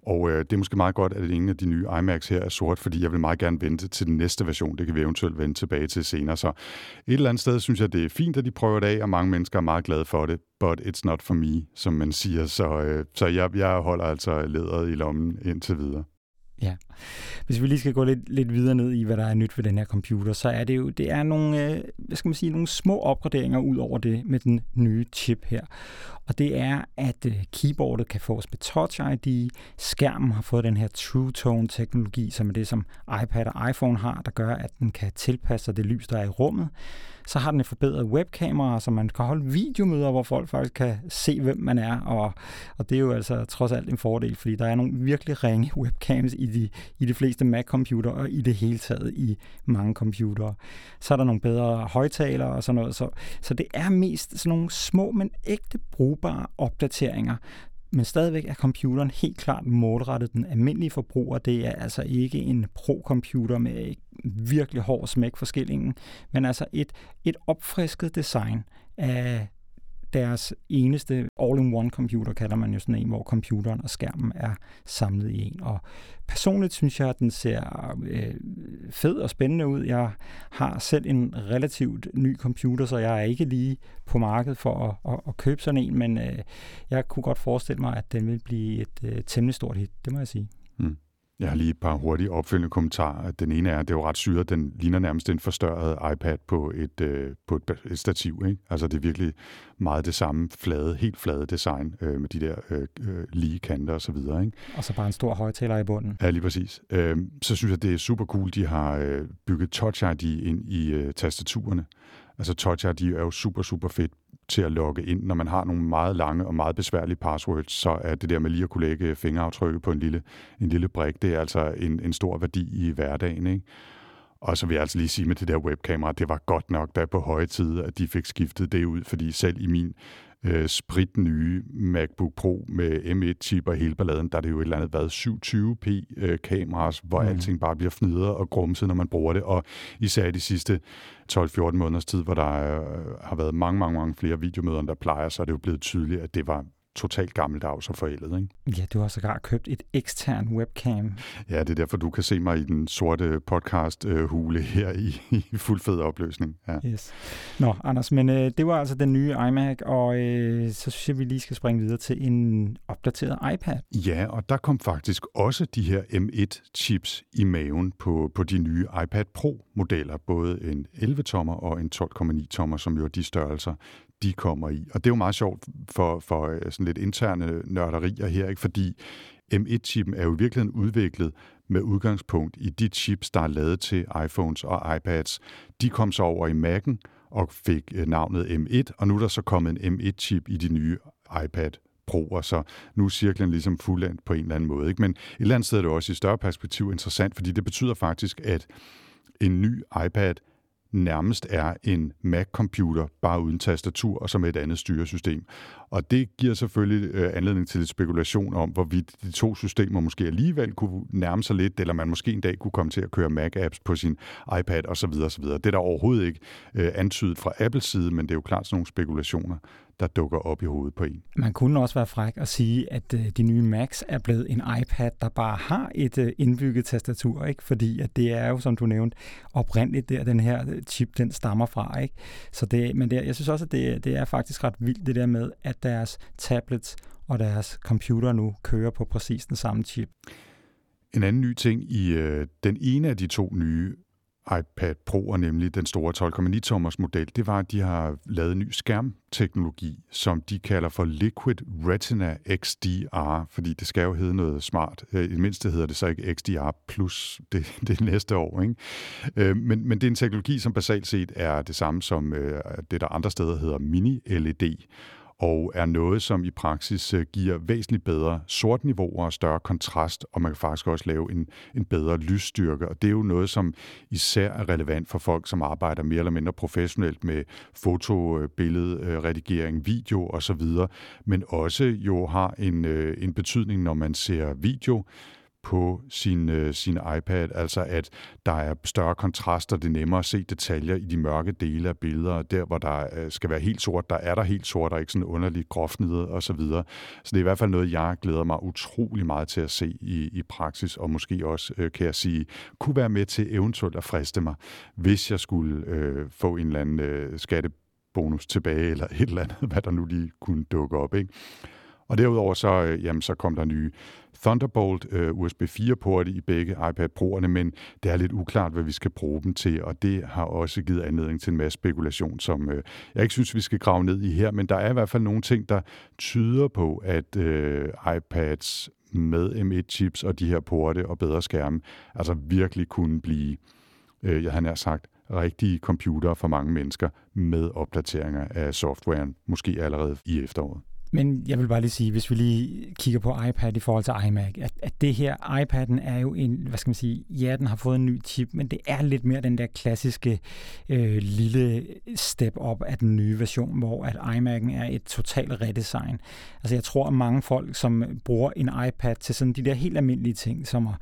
Og øh, det er måske meget godt, at ingen af de nye iMacs her er sort, fordi jeg vil meget gerne vente til den næste version. Det kan vi eventuelt vende tilbage til senere. Så et eller andet sted synes jeg, det er fint, at de prøver det af, og mange mennesker er meget glade for det. But it's not for me, som man siger. Så, øh, så jeg, jeg holder altså læderet i lommen indtil videre. Ja. Hvis vi lige skal gå lidt, lidt videre ned i, hvad der er nyt ved den her computer, så er det jo det er nogle, øh, hvad skal man sige, nogle små opgraderinger ud over det med den nye chip her. Og det er, at øh, keyboardet kan fås med Touch ID. Skærmen har fået den her True Tone teknologi, som er det, som iPad og iPhone har, der gør, at den kan tilpasse sig det lys, der er i rummet. Så har den et forbedret webkamera, så man kan holde videomøder, hvor folk faktisk kan se, hvem man er. Og, og det er jo altså trods alt en fordel, fordi der er nogle virkelig ringe webcams i de, i de fleste Mac-computere og i det hele taget i mange computere. Så er der nogle bedre højtalere og sådan noget. Så, så det er mest sådan nogle små, men ægte brugbare opdateringer, men stadigvæk er computeren helt klart målrettet den almindelige forbruger. Det er altså ikke en pro-computer med virkelig hård smæk for skillingen, men altså et, et opfrisket design af deres eneste all-in-one computer, kalder man jo sådan en, hvor computeren og skærmen er samlet i en. Og personligt synes jeg, at den ser øh, fed og spændende ud. Jeg har selv en relativt ny computer, så jeg er ikke lige på markedet for at, at, at købe sådan en, men øh, jeg kunne godt forestille mig, at den vil blive et øh, temmelig stort hit, det må jeg sige. Mm. Jeg har lige et par hurtige opfølgende kommentarer. Den ene er, at det er jo ret syret, den ligner nærmest en forstørret iPad på et, øh, på et, et stativ. Ikke? Altså det er virkelig meget det samme flade, helt flade design øh, med de der øh, øh lige kanter og så videre. Ikke? Og så bare en stor højtaler i bunden. Ja, lige præcis. Øh, så synes jeg, det er super cool, de har øh, bygget Touch ID ind i øh, tastaturerne. Altså Touch ID er jo super, super fedt til at logge ind. Når man har nogle meget lange og meget besværlige passwords, så er det der med lige at kunne lægge fingeraftrykket på en lille, en lille brik, det er altså en, en stor værdi i hverdagen. Ikke? Og så vil jeg altså lige sige med det der webkamera, det var godt nok der på høje tid, at de fik skiftet det ud, fordi selv i min øh, sprit nye MacBook Pro med M1-chip og hele balladen, der er det jo et eller andet været 720p øh, kameras, hvor mm. alting bare bliver fnidret og grumset, når man bruger det. Og især de sidste 12-14 måneders tid, hvor der øh, har været mange, mange, mange flere videomøder, end der plejer, så er det jo blevet tydeligt, at det var totalt gammeldags og forældet. Ikke? Ja, du har sågar købt et ekstern webcam. Ja, det er derfor, du kan se mig i den sorte podcast-hule her i, i fuld fed opløsning. Ja. Yes. Nå, Anders, men øh, det var altså den nye iMac, og øh, så synes jeg, vi lige skal springe videre til en opdateret iPad. Ja, og der kom faktisk også de her M1-chips i maven på, på de nye iPad Pro-modeller, både en 11-tommer og en 12,9-tommer, som jo er de størrelser, de kommer i. Og det er jo meget sjovt for, for øh, sådan lidt interne nørderier her, ikke? fordi M1-chippen er jo i virkeligheden udviklet med udgangspunkt i de chips, der er lavet til iPhones og iPads. De kom så over i Mac'en og fik øh, navnet M1, og nu er der så kommet en M1-chip i de nye iPad Pro'er, så nu er cirklen ligesom fuldendt på en eller anden måde. Ikke? Men et eller andet sted er det også i større perspektiv interessant, fordi det betyder faktisk, at en ny iPad nærmest er en Mac-computer, bare uden tastatur og som et andet styresystem. Og det giver selvfølgelig øh, anledning til lidt spekulation om, hvorvidt de to systemer måske alligevel kunne nærme sig lidt, eller man måske en dag kunne komme til at køre Mac-apps på sin iPad osv. osv. Det er der overhovedet ikke øh, antydet fra Apples side, men det er jo klart sådan nogle spekulationer, der dukker op i hovedet på en. Man kunne også være fræk og sige, at øh, de nye Macs er blevet en iPad, der bare har et øh, indbygget tastatur, ikke? fordi at det er jo, som du nævnte, oprindeligt der, den her øh, chip, den stammer fra. Ikke? Så det, men det, jeg synes også, at det, det er faktisk ret vildt, det der med, at deres tablets og deres computer nu kører på præcis den samme chip. En anden ny ting i øh, den ene af de to nye iPad Pro, nemlig den store 12,9-tommers model, det var, at de har lavet en ny skærmteknologi, som de kalder for Liquid Retina XDR, fordi det skal jo hedde noget smart. Øh, I det mindste hedder det så ikke XDR plus det, det næste år. Ikke? Øh, men, men det er en teknologi, som basalt set er det samme som øh, det, der andre steder hedder mini-LED og er noget, som i praksis øh, giver væsentligt bedre sortniveauer og større kontrast, og man kan faktisk også lave en, en bedre lysstyrke. Og det er jo noget, som især er relevant for folk, som arbejder mere eller mindre professionelt med foto, øh, billede, øh, redigering, video osv., men også jo har en, en betydning, når man ser video, på sin, øh, sin iPad, altså at der er større kontraster, det er nemmere at se detaljer i de mørke dele af billeder, der hvor der øh, skal være helt sort, der er der helt sort, og ikke sådan underligt groft nede og så videre. Så det er i hvert fald noget, jeg glæder mig utrolig meget til at se i, i praksis, og måske også, øh, kan jeg sige, kunne være med til eventuelt at friste mig, hvis jeg skulle øh, få en eller anden øh, skattebonus tilbage, eller et eller andet, hvad der nu lige kunne dukke op. Ikke? Og derudover så, øh, jamen, så kom der nye Thunderbolt øh, USB 4-porte i begge iPad Pro'erne, men det er lidt uklart, hvad vi skal bruge dem til, og det har også givet anledning til en masse spekulation, som øh, jeg ikke synes, vi skal grave ned i her, men der er i hvert fald nogle ting, der tyder på, at øh, iPads med M1-chips og de her porte og bedre skærme, altså virkelig kunne blive, øh, jeg har nær sagt, rigtige computer for mange mennesker med opdateringer af softwaren, måske allerede i efteråret. Men jeg vil bare lige sige, hvis vi lige kigger på iPad i forhold til iMac, at, at det her, iPad'en er jo en, hvad skal man sige, ja, den har fået en ny chip, men det er lidt mere den der klassiske øh, lille step op af den nye version, hvor at iMac'en er et totalt redesign. Altså jeg tror, at mange folk, som bruger en iPad til sådan de der helt almindelige ting, som at,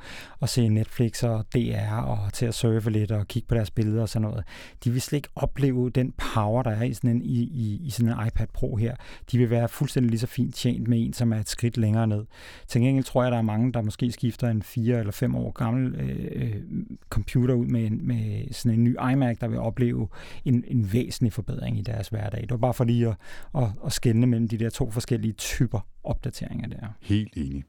at se Netflix og DR og til at surfe lidt og kigge på deres billeder og sådan noget, de vil slet ikke opleve den power, der er i sådan en, i, i, i sådan en iPad Pro her. De vil være fuldstændig lige så fint tjent med en, som er et skridt længere ned. Til gengæld tror jeg, der er mange, der måske skifter en 4 eller 5 år gammel øh, øh, computer ud med, en, med sådan en ny iMac, der vil opleve en, en væsentlig forbedring i deres hverdag. Det var bare for lige at, at, at skænde mellem de der to forskellige typer opdateringer der. Helt enig.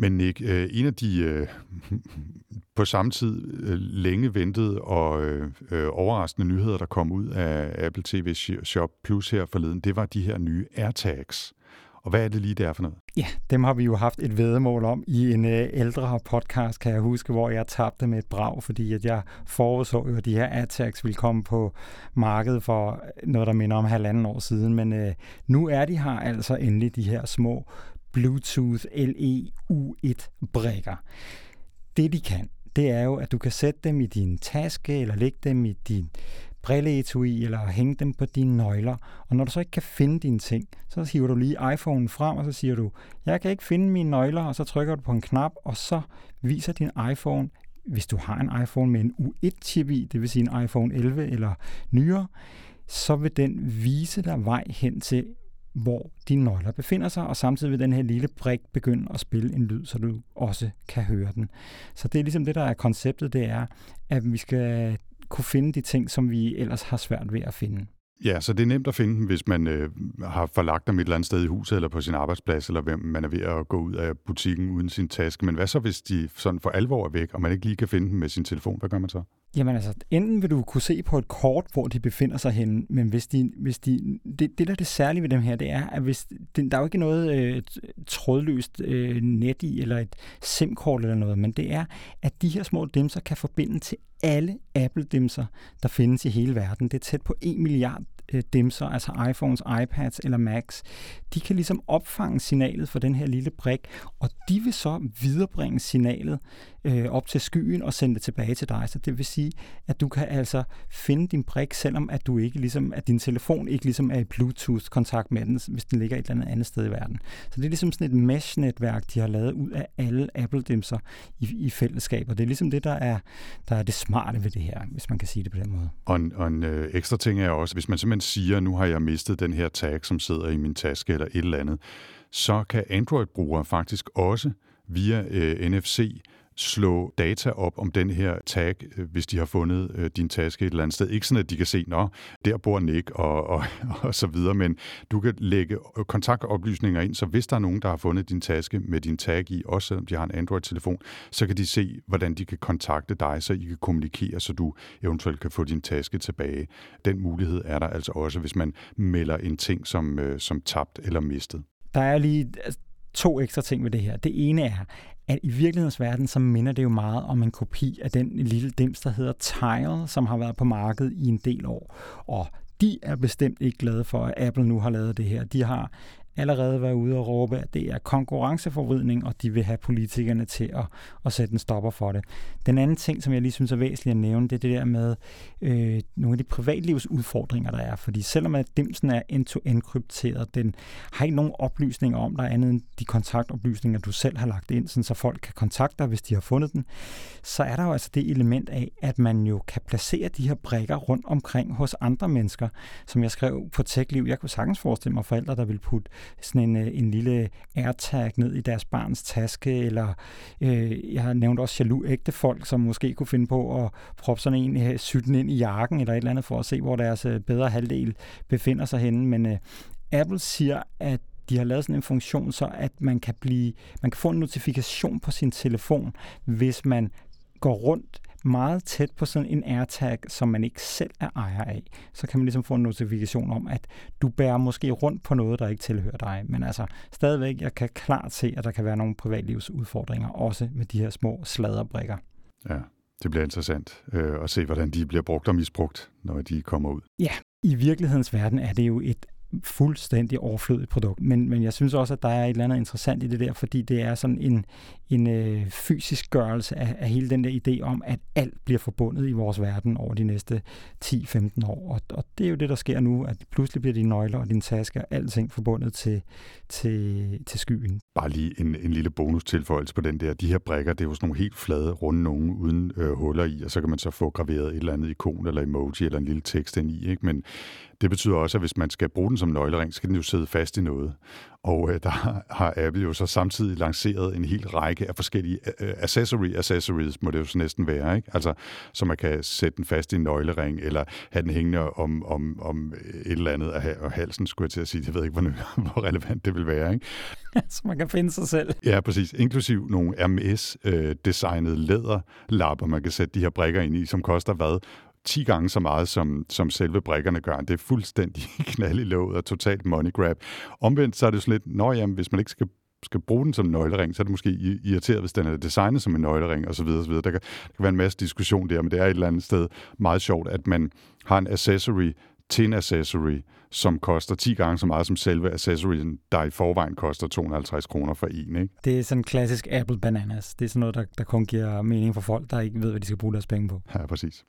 Men Nick, øh, en af de øh, på samme tid øh, længe ventede og øh, øh overraskende nyheder, der kom ud af Apple TV Shop Plus her forleden, det var de her nye AirTags. Og hvad er det lige der for noget? Ja, dem har vi jo haft et vedemål om i en øh, ældre podcast, kan jeg huske, hvor jeg tabte med et brag, fordi at jeg forudså jo, at de her AirTags ville komme på markedet for noget, der minder om halvanden år siden. Men øh, nu er de her altså endelig de her små Bluetooth LE U1-brækker. Det de kan, det er jo, at du kan sætte dem i din taske, eller lægge dem i din brilleetui, eller hænge dem på dine nøgler. Og når du så ikke kan finde dine ting, så hiver du lige iPhone frem, og så siger du, jeg kan ikke finde mine nøgler, og så trykker du på en knap, og så viser din iPhone, hvis du har en iPhone med en U1-chip i, det vil sige en iPhone 11 eller nyere, så vil den vise dig vej hen til hvor dine nøgler befinder sig, og samtidig vil den her lille brik begynde at spille en lyd, så du også kan høre den. Så det er ligesom det, der er konceptet, det er, at vi skal kunne finde de ting, som vi ellers har svært ved at finde. Ja, så det er nemt at finde dem, hvis man øh, har forlagt dem et eller andet sted i huset, eller på sin arbejdsplads, eller hvem man er ved at gå ud af butikken uden sin taske. Men hvad så, hvis de sådan for alvor er væk, og man ikke lige kan finde dem med sin telefon? Hvad gør man så? Jamen altså, enten vil du kunne se på et kort, hvor de befinder sig henne, men hvis de, hvis de, det, det der er det særlige ved dem her, det er, at hvis, det, der er jo ikke noget øh, trådløst øh, net i, eller et SIM-kort eller noget, men det er, at de her små dimser kan forbinde til alle Apple-dimser, der findes i hele verden. Det er tæt på 1 milliard øh, dimser, altså iPhones, iPads eller Macs, de kan ligesom opfange signalet fra den her lille brik, og de vil så viderebringe signalet øh, op til skyen og sende det tilbage til dig. Så det vil sige, at du kan altså finde din brik, selvom at du ikke ligesom, at din telefon ikke ligesom er i Bluetooth-kontakt med den, hvis den ligger et eller andet andet sted i verden. Så det er ligesom sådan et mesh-netværk, de har lavet ud af alle Apple-dimser i, i fællesskab, og det er ligesom det, der er, der er det smarte ved det her, hvis man kan sige det på den måde. Og en, og en øh, ekstra ting er også, hvis man simpelthen siger, nu har jeg mistet den her tag, som sidder i min taske eller et eller andet, så kan Android-brugere faktisk også via øh, NFC slå data op om den her tag, øh, hvis de har fundet øh, din taske et eller andet sted. Ikke sådan, at de kan se, nå, der bor Nick og, og, og så videre, men du kan lægge kontaktoplysninger ind, så hvis der er nogen, der har fundet din taske med din tag i, også selvom de har en Android-telefon, så kan de se, hvordan de kan kontakte dig, så I kan kommunikere, så du eventuelt kan få din taske tilbage. Den mulighed er der altså også, hvis man melder en ting som, øh, som tabt eller mistet. Der er lige altså, to ekstra ting ved det her. Det ene er, at i virkelighedens verden, så minder det jo meget om en kopi af den lille dims, der hedder Tile, som har været på markedet i en del år. Og de er bestemt ikke glade for, at Apple nu har lavet det her. De har allerede været ude og råbe, at det er konkurrenceforvridning, og de vil have politikerne til at, at sætte en stopper for det. Den anden ting, som jeg lige synes er væsentligt at nævne, det er det der med øh, nogle af de privatlivsudfordringer, der er. Fordi selvom at dimsen er end-to-end krypteret, den har ikke nogen oplysninger om der andet end de kontaktoplysninger, du selv har lagt ind, sådan så folk kan kontakte dig, hvis de har fundet den, så er der jo altså det element af, at man jo kan placere de her brækker rundt omkring hos andre mennesker, som jeg skrev på TechLiv. Jeg kunne sagtens forestille mig forældre, der vil putte sådan en, øh, en lille AirTag ned i deres barns taske, eller øh, jeg har nævnt også jaloux ægte folk, som måske kunne finde på at proppe sådan en øh, sytten ind i jakken, eller et eller andet, for at se, hvor deres øh, bedre halvdel befinder sig henne. Men øh, Apple siger, at de har lavet sådan en funktion, så at man kan, blive, man kan få en notifikation på sin telefon, hvis man går rundt meget tæt på sådan en AirTag, som man ikke selv er ejer af, så kan man ligesom få en notifikation om, at du bærer måske rundt på noget, der ikke tilhører dig. Men altså stadigvæk, jeg kan klart se, at der kan være nogle privatlivsudfordringer, også med de her små sladderbrikker. Ja, det bliver interessant øh, at se, hvordan de bliver brugt og misbrugt, når de kommer ud. Ja, i virkelighedens verden er det jo et fuldstændig overflødigt produkt. Men, men jeg synes også, at der er et eller andet interessant i det der, fordi det er sådan en, en øh, fysisk gørelse af, af hele den der idé om, at alt bliver forbundet i vores verden over de næste 10-15 år. Og, og det er jo det, der sker nu, at pludselig bliver dine nøgler og dine tasker, alting forbundet til, til, til skyen. Bare lige en, en lille bonustilføjelse på den der. De her brækker, det er jo sådan nogle helt flade, runde nogen uden øh, huller i, og så kan man så få graveret et eller andet ikon eller emoji eller en lille tekst ind i. Ikke? Men det betyder også, at hvis man skal bruge den som nøglering, skal den jo sidde fast i noget. Og øh, der har Apple jo så samtidig lanceret en hel række af forskellige øh, accessory accessories, må det jo så næsten være, ikke? Altså, så man kan sætte den fast i en nøglering, eller have den hængende om, om, om et eller andet af halsen, skulle jeg til at sige. Jeg ved ikke, hvor, hvor relevant det vil være, ikke? så man kan finde sig selv. Ja, præcis. Inklusiv nogle RMS-designede øh, læderlapper, man kan sætte de her brikker ind i, som koster hvad? 10 gange så meget, som, som selve brikkerne gør. Det er fuldstændig knald i låget og totalt money grab. Omvendt så er det sådan lidt, når jamen, hvis man ikke skal skal bruge den som nøglering, så er det måske irriteret, hvis den er designet som en nøglering osv. osv. Der, kan, der kan være en masse diskussion der, men det er et eller andet sted meget sjovt, at man har en accessory til en accessory, som koster 10 gange så meget som selve accessoryen, der i forvejen koster 250 kroner for en. Ikke? Det er sådan klassisk Apple Bananas. Det er sådan noget, der, der kun giver mening for folk, der ikke ved, hvad de skal bruge deres penge på. Ja, præcis.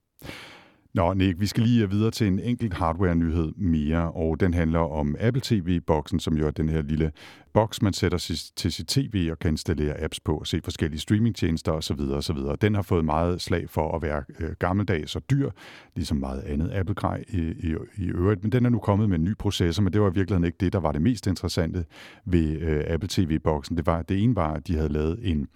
Nå, Nick, vi skal lige øh, videre til en enkelt hardware-nyhed mere, og den handler om Apple TV-boksen, som jo er den her lille boks, man sætter til sit tv og kan installere apps på og se forskellige streamingtjenester osv. osv. Den har fået meget slag for at være øh, gammeldags og dyr, ligesom meget andet Apple-grej i, i, i øvrigt, men den er nu kommet med en ny processor, men det var i virkeligheden ikke det, der var det mest interessante ved øh, Apple TV-boksen. Det, var, det ene var, at de havde lavet en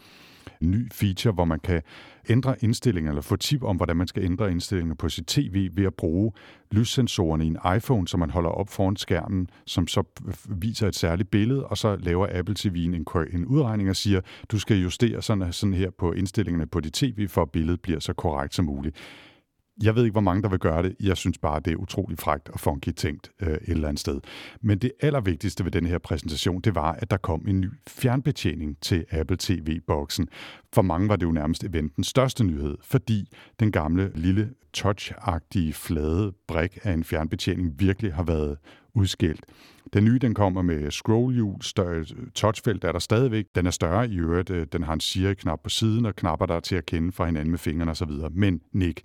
ny feature, hvor man kan ændre indstillinger, eller få tip om, hvordan man skal ændre indstillinger på sit tv ved at bruge lyssensorerne i en iPhone, som man holder op foran skærmen, som så viser et særligt billede, og så laver Apple TV'en en, en udregning og siger, du skal justere sådan, sådan her på indstillingerne på dit tv, for at billedet bliver så korrekt som muligt. Jeg ved ikke, hvor mange der vil gøre det. Jeg synes bare, det er utrolig frægt og funky tænkt øh, et eller andet sted. Men det allervigtigste ved den her præsentation, det var, at der kom en ny fjernbetjening til Apple TV-boksen. For mange var det jo nærmest eventens største nyhed, fordi den gamle lille touch-agtige flade brik af en fjernbetjening virkelig har været udskilt. Den nye, den kommer med scrollhjul, større touchfelt er der stadigvæk. Den er større i øvrigt. Øh, den har en Siri-knap på siden og knapper der til at kende fra hinanden med fingrene osv. Men Nick,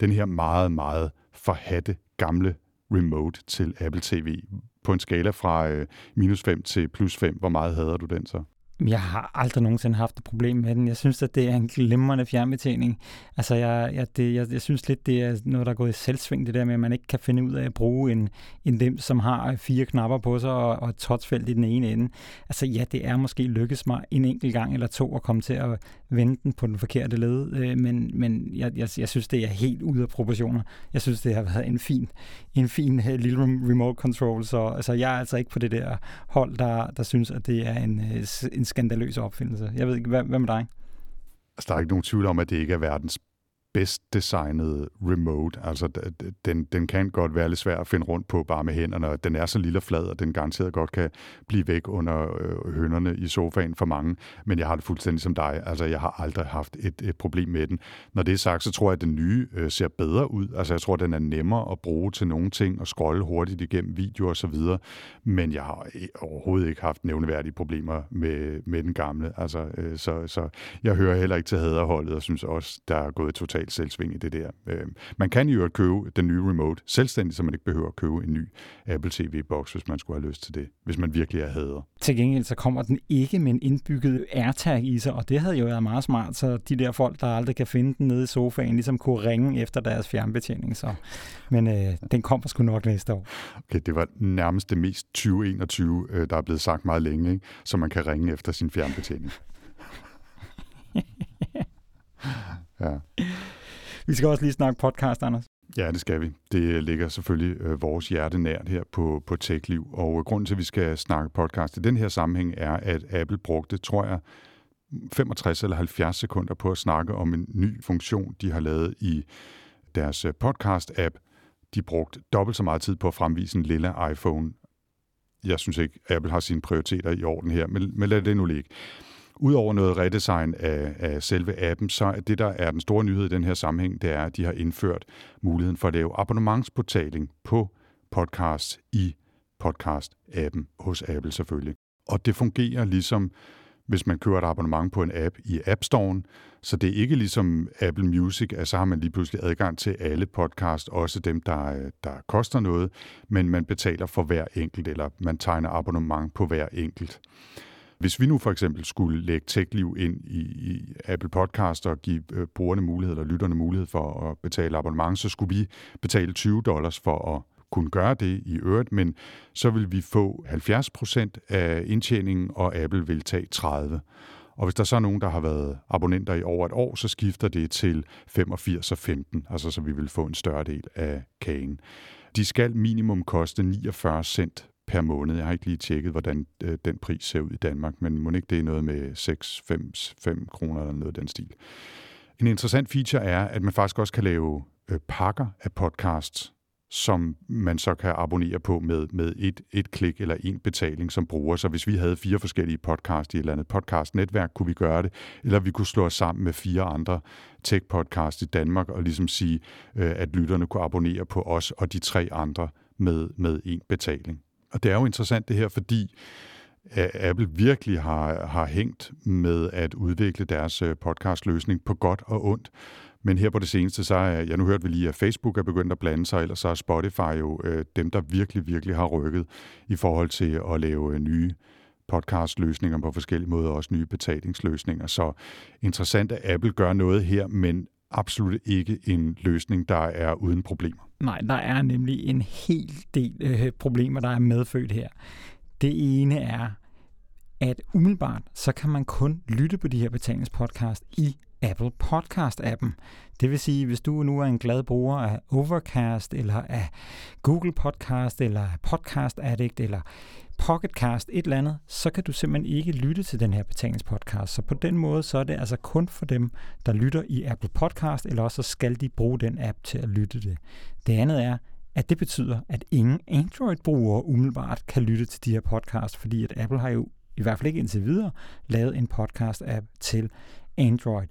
den her meget, meget forhatte gamle remote til Apple TV på en skala fra øh, minus 5 til plus 5. Hvor meget hader du den så? Jeg har aldrig nogensinde haft et problem med den. Jeg synes, at det er en glimrende fjernbetjening. Altså, jeg, jeg, det, jeg, jeg synes lidt, det er noget, der er gået i selvsving, det der med, at man ikke kan finde ud af at bruge en, en dem, som har fire knapper på sig og, og et touchfelt i den ene ende. Altså, ja, det er måske lykkes mig en enkelt gang eller to at komme til at vende den på den forkerte led, øh, men, men jeg, jeg, jeg synes, det er helt ude af proportioner. Jeg synes, det har været en fin, en fin uh, lille remote control, så altså, jeg er altså ikke på det der hold, der, der synes, at det er en, øh, en skandaløs opfindelse. Jeg ved ikke, hvad, hvad med dig? Altså, der er ikke nogen tvivl om, at det ikke er verdens bedst designede remote. Altså, den, den kan godt være lidt svær at finde rundt på bare med hænderne, og den er så lille og flad, at den garanteret godt kan blive væk under øh, hønderne i sofaen for mange. Men jeg har det fuldstændig som dig. Altså, jeg har aldrig haft et, et problem med den. Når det er sagt, så tror jeg, at den nye øh, ser bedre ud. Altså, jeg tror, at den er nemmere at bruge til nogle ting og scrolle hurtigt igennem videoer og så videre. Men jeg har overhovedet ikke haft nævneværdige problemer med, med den gamle. Altså, øh, så, så jeg hører heller ikke til haderholdet og synes også, der er gået totalt totalt selvsving i det der. Øh, man kan jo købe den nye remote selvstændigt, så man ikke behøver at købe en ny Apple TV-boks, hvis man skulle have lyst til det, hvis man virkelig er hader. Til gengæld så kommer den ikke med en indbygget AirTag i sig, og det havde jo været meget smart, så de der folk, der aldrig kan finde den nede i sofaen, ligesom kunne ringe efter deres fjernbetjening. Så. Men øh, den kommer sgu nok næste år. Okay, det var nærmest det mest 2021, øh, der er blevet sagt meget længe, ikke? så man kan ringe efter sin fjernbetjening. ja. Vi skal også lige snakke podcast, Anders. Ja, det skal vi. Det ligger selvfølgelig øh, vores hjerte nært her på, på TechLiv. Og grunden til, at vi skal snakke podcast i den her sammenhæng, er, at Apple brugte, tror jeg, 65 eller 70 sekunder på at snakke om en ny funktion, de har lavet i deres øh, podcast-app. De brugte dobbelt så meget tid på at fremvise en lille iPhone. Jeg synes ikke, Apple har sine prioriteter i orden her, men, men lad det nu ligge. Udover noget redesign af, af selve appen, så er det, der er den store nyhed i den her sammenhæng, det er, at de har indført muligheden for at lave abonnementsportaling på podcast i podcast-appen hos Apple selvfølgelig. Og det fungerer ligesom hvis man kører et abonnement på en app i App Store. Så det er ikke ligesom Apple Music, at så har man lige pludselig adgang til alle podcast, også dem, der, der koster noget, men man betaler for hver enkelt, eller man tegner abonnement på hver enkelt. Hvis vi nu for eksempel skulle lægge TechLiv ind i, i Apple Podcast og give øh, brugerne mulighed eller lytterne mulighed for at betale abonnement, så skulle vi betale 20 dollars for at kunne gøre det i øvrigt, men så vil vi få 70 procent af indtjeningen, og Apple vil tage 30. Og hvis der så er nogen, der har været abonnenter i over et år, så skifter det til 85 og 15, altså så vi vil få en større del af kagen. De skal minimum koste 49 cent per måned. Jeg har ikke lige tjekket, hvordan øh, den pris ser ud i Danmark, men må ikke det er noget med 6, 5, 5 kroner eller noget af den stil. En interessant feature er, at man faktisk også kan lave øh, pakker af podcasts, som man så kan abonnere på med, med et, et klik eller en betaling som bruger. Så hvis vi havde fire forskellige podcast i et eller andet podcast-netværk, kunne vi gøre det, eller vi kunne slå os sammen med fire andre tech-podcast i Danmark og ligesom sige, øh, at lytterne kunne abonnere på os og de tre andre med, med en betaling. Og det er jo interessant det her, fordi øh, Apple virkelig har, har hængt med at udvikle deres øh, podcastløsning på godt og ondt. Men her på det seneste, så er, ja, nu hørte vi lige, at Facebook er begyndt at blande sig, ellers så er Spotify jo øh, dem, der virkelig, virkelig har rykket i forhold til at lave øh, nye podcastløsninger på forskellige måder, også nye betalingsløsninger. Så interessant, at Apple gør noget her, men absolut ikke en løsning, der er uden problemer. Nej, der er nemlig en hel del øh, problemer, der er medfødt her. Det ene er, at umiddelbart, så kan man kun lytte på de her betalingspodcast i Apple Podcast-appen. Det vil sige, hvis du nu er en glad bruger af Overcast, eller af Google Podcast, eller Podcast Addict, eller Pocketcast, et eller andet, så kan du simpelthen ikke lytte til den her betalingspodcast. Så på den måde, så er det altså kun for dem, der lytter i Apple Podcast, eller også så skal de bruge den app til at lytte det. Det andet er, at det betyder, at ingen Android-brugere umiddelbart kan lytte til de her podcast, fordi at Apple har jo i hvert fald ikke indtil videre lavet en podcast-app til Android.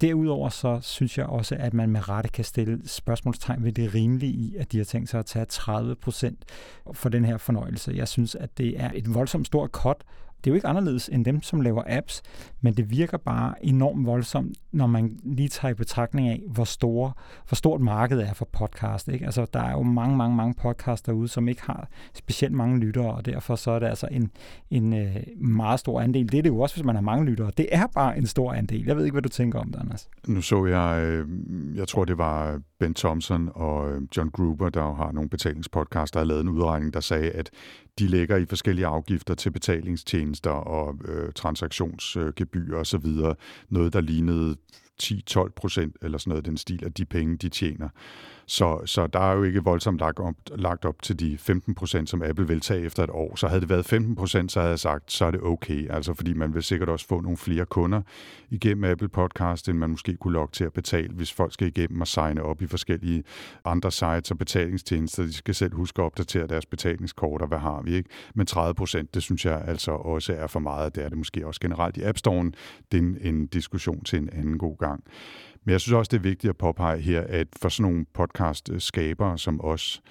Derudover så synes jeg også, at man med rette kan stille spørgsmålstegn ved det rimelige i, at de har tænkt sig at tage 30 procent for den her fornøjelse. Jeg synes, at det er et voldsomt stort cut, det er jo ikke anderledes end dem, som laver apps, men det virker bare enormt voldsomt, når man lige tager i betragtning af, hvor, store, hvor stort markedet er for podcast. Ikke? Altså, der er jo mange, mange, mange podcasts derude, som ikke har specielt mange lyttere, og derfor så er det altså en, en øh, meget stor andel. Det er det jo også, hvis man har mange lyttere. Det er bare en stor andel. Jeg ved ikke, hvad du tænker om det, Anders. Nu så jeg, øh, jeg tror, det var Ben Thompson og øh, John Gruber, der har nogle betalingspodcasts, der har lavet en udregning, der sagde, at de lægger i forskellige afgifter til betalingstjenester og øh, transaktionsgebyr og så videre. Noget, der lignede 10-12 procent eller sådan noget den stil af de penge, de tjener. Så, så der er jo ikke voldsomt lagt op, lagt op til de 15 procent, som Apple vil tage efter et år. Så havde det været 15 procent, så havde jeg sagt, så er det okay. Altså fordi man vil sikkert også få nogle flere kunder igennem Apple Podcast, end man måske kunne lokke til at betale, hvis folk skal igennem og signe op i forskellige andre sites og betalingstjenester. De skal selv huske at opdatere deres betalingskort, og hvad har vi ikke? Men 30 procent, det synes jeg altså også er for meget. Det er det måske også generelt i App Store. Det er en, en diskussion til en anden god gang. Men jeg synes også, det er vigtigt at påpege her, at for sådan nogle podcast-skabere som os,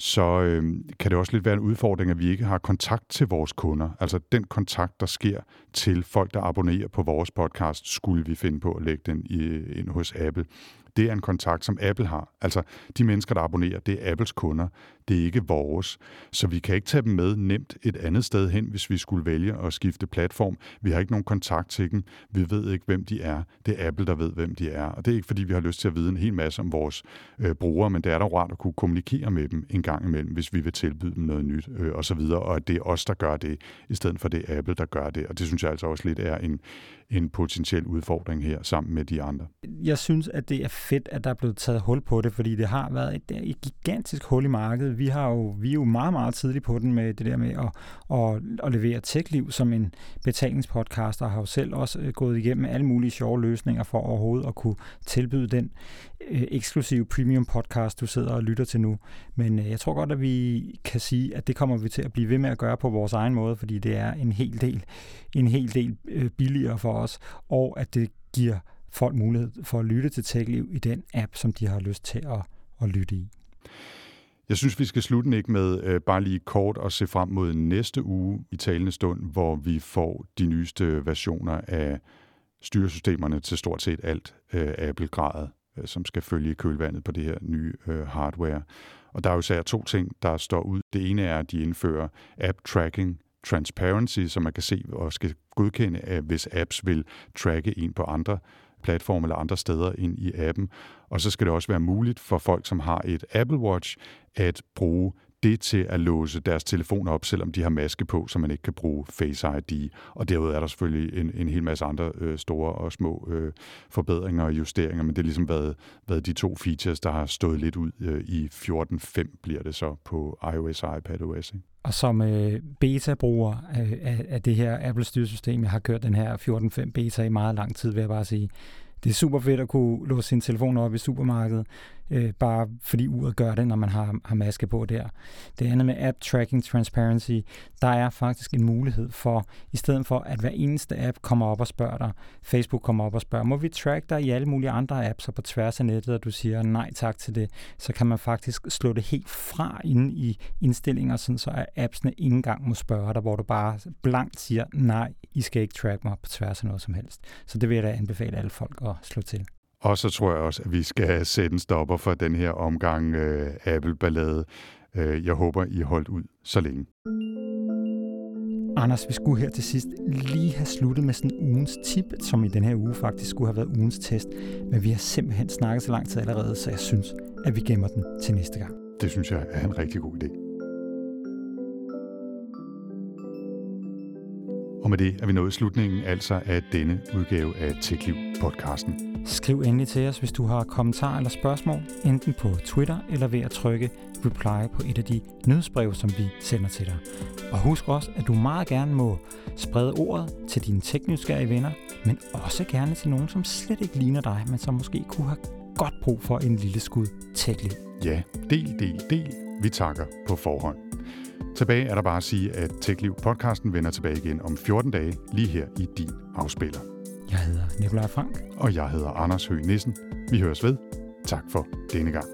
så øh, kan det også lidt være en udfordring, at vi ikke har kontakt til vores kunder. Altså den kontakt, der sker til folk, der abonnerer på vores podcast, skulle vi finde på at lægge den i, ind hos Apple det er en kontakt, som Apple har. Altså, de mennesker, der abonnerer, det er Apples kunder, det er ikke vores. Så vi kan ikke tage dem med nemt et andet sted hen, hvis vi skulle vælge at skifte platform. Vi har ikke nogen kontakt til dem. Vi ved ikke, hvem de er. Det er Apple, der ved, hvem de er. Og det er ikke, fordi vi har lyst til at vide en hel masse om vores øh, brugere, men det er da rart at kunne kommunikere med dem en gang imellem, hvis vi vil tilbyde dem noget nyt øh, og så videre. Og at det er os, der gør det, i stedet for det er Apple, der gør det. Og det synes jeg altså også lidt er en, en potentiel udfordring her sammen med de andre. Jeg synes, at det er fedt, at der er blevet taget hul på det, fordi det har været et, et gigantisk hul i markedet. Vi, har jo, vi er jo meget, meget tidligt på den med det der med at, at, at levere TechLiv som en betalingspodcast, og har jo selv også øh, gået igennem alle mulige sjove løsninger for overhovedet at kunne tilbyde den øh, eksklusive premium podcast, du sidder og lytter til nu. Men øh, jeg tror godt, at vi kan sige, at det kommer vi til at blive ved med at gøre på vores egen måde, fordi det er en hel del, en hel del øh, billigere for os, og at det giver folk mulighed for at lytte til TechLiv i den app, som de har lyst til at, at lytte i. Jeg synes, vi skal slutte ikke med øh, bare lige kort og se frem mod næste uge i talende stund, hvor vi får de nyeste versioner af styresystemerne til stort set alt øh, Apple-gradet, øh, som skal følge kølvandet på det her nye øh, hardware. Og der er jo især to ting, der står ud. Det ene er, at de indfører app tracking transparency, så man kan se og skal godkende, at hvis apps vil tracke en på andre platforme eller andre steder ind i appen. Og så skal det også være muligt for folk, som har et Apple Watch, at bruge det til at låse deres telefon op, selvom de har maske på, så man ikke kan bruge Face ID. Og derudover er der selvfølgelig en, en hel masse andre øh, store og små øh, forbedringer og justeringer, men det har ligesom været, været de to features, der har stået lidt ud øh, i 14.5 bliver det så på iOS og iPadOS. Ikke? Og som øh, beta-bruger af, af, af det her Apple-styresystem, jeg har kørt den her 14.5 beta i meget lang tid, vil jeg bare sige, det er super fedt at kunne låse sin telefon op i supermarkedet øh, bare fordi uret gør det, når man har, har maske på der. Det andet med App Tracking Transparency, der er faktisk en mulighed for, i stedet for at hver eneste app kommer op og spørger dig, Facebook kommer op og spørger, må vi track dig i alle mulige andre apps og på tværs af nettet, og du siger nej tak til det, så kan man faktisk slå det helt fra inde i indstillinger, sådan så at appsene ikke engang må spørge dig, hvor du bare blankt siger, nej, I skal ikke track mig på tværs af noget som helst. Så det vil jeg da anbefale alle folk at slå til. Og så tror jeg også, at vi skal sætte en stopper for den her omgang øh, Apple-ballade. Øh, jeg håber, I holdt ud så længe. Anders, vi skulle her til sidst lige have sluttet med sådan ugens tip, som i den her uge faktisk skulle have været ugens test. Men vi har simpelthen snakket så lang tid allerede, så jeg synes, at vi gemmer den til næste gang. Det synes jeg er en rigtig god idé. Og med det er vi nået slutningen altså af denne udgave af TechLiv-podcasten. Skriv endelig til os, hvis du har kommentarer eller spørgsmål, enten på Twitter eller ved at trykke reply på et af de nyhedsbreve, som vi sender til dig. Og husk også, at du meget gerne må sprede ordet til dine tekniske venner, men også gerne til nogen, som slet ikke ligner dig, men som måske kunne have godt brug for en lille skud tech Ja, del, del, del. Vi takker på forhånd. Tilbage er der bare at sige, at TechLiv podcasten vender tilbage igen om 14 dage, lige her i din afspiller. Jeg hedder Nikolaj Frank. Og jeg hedder Anders Høgh Nissen. Vi høres ved. Tak for denne gang.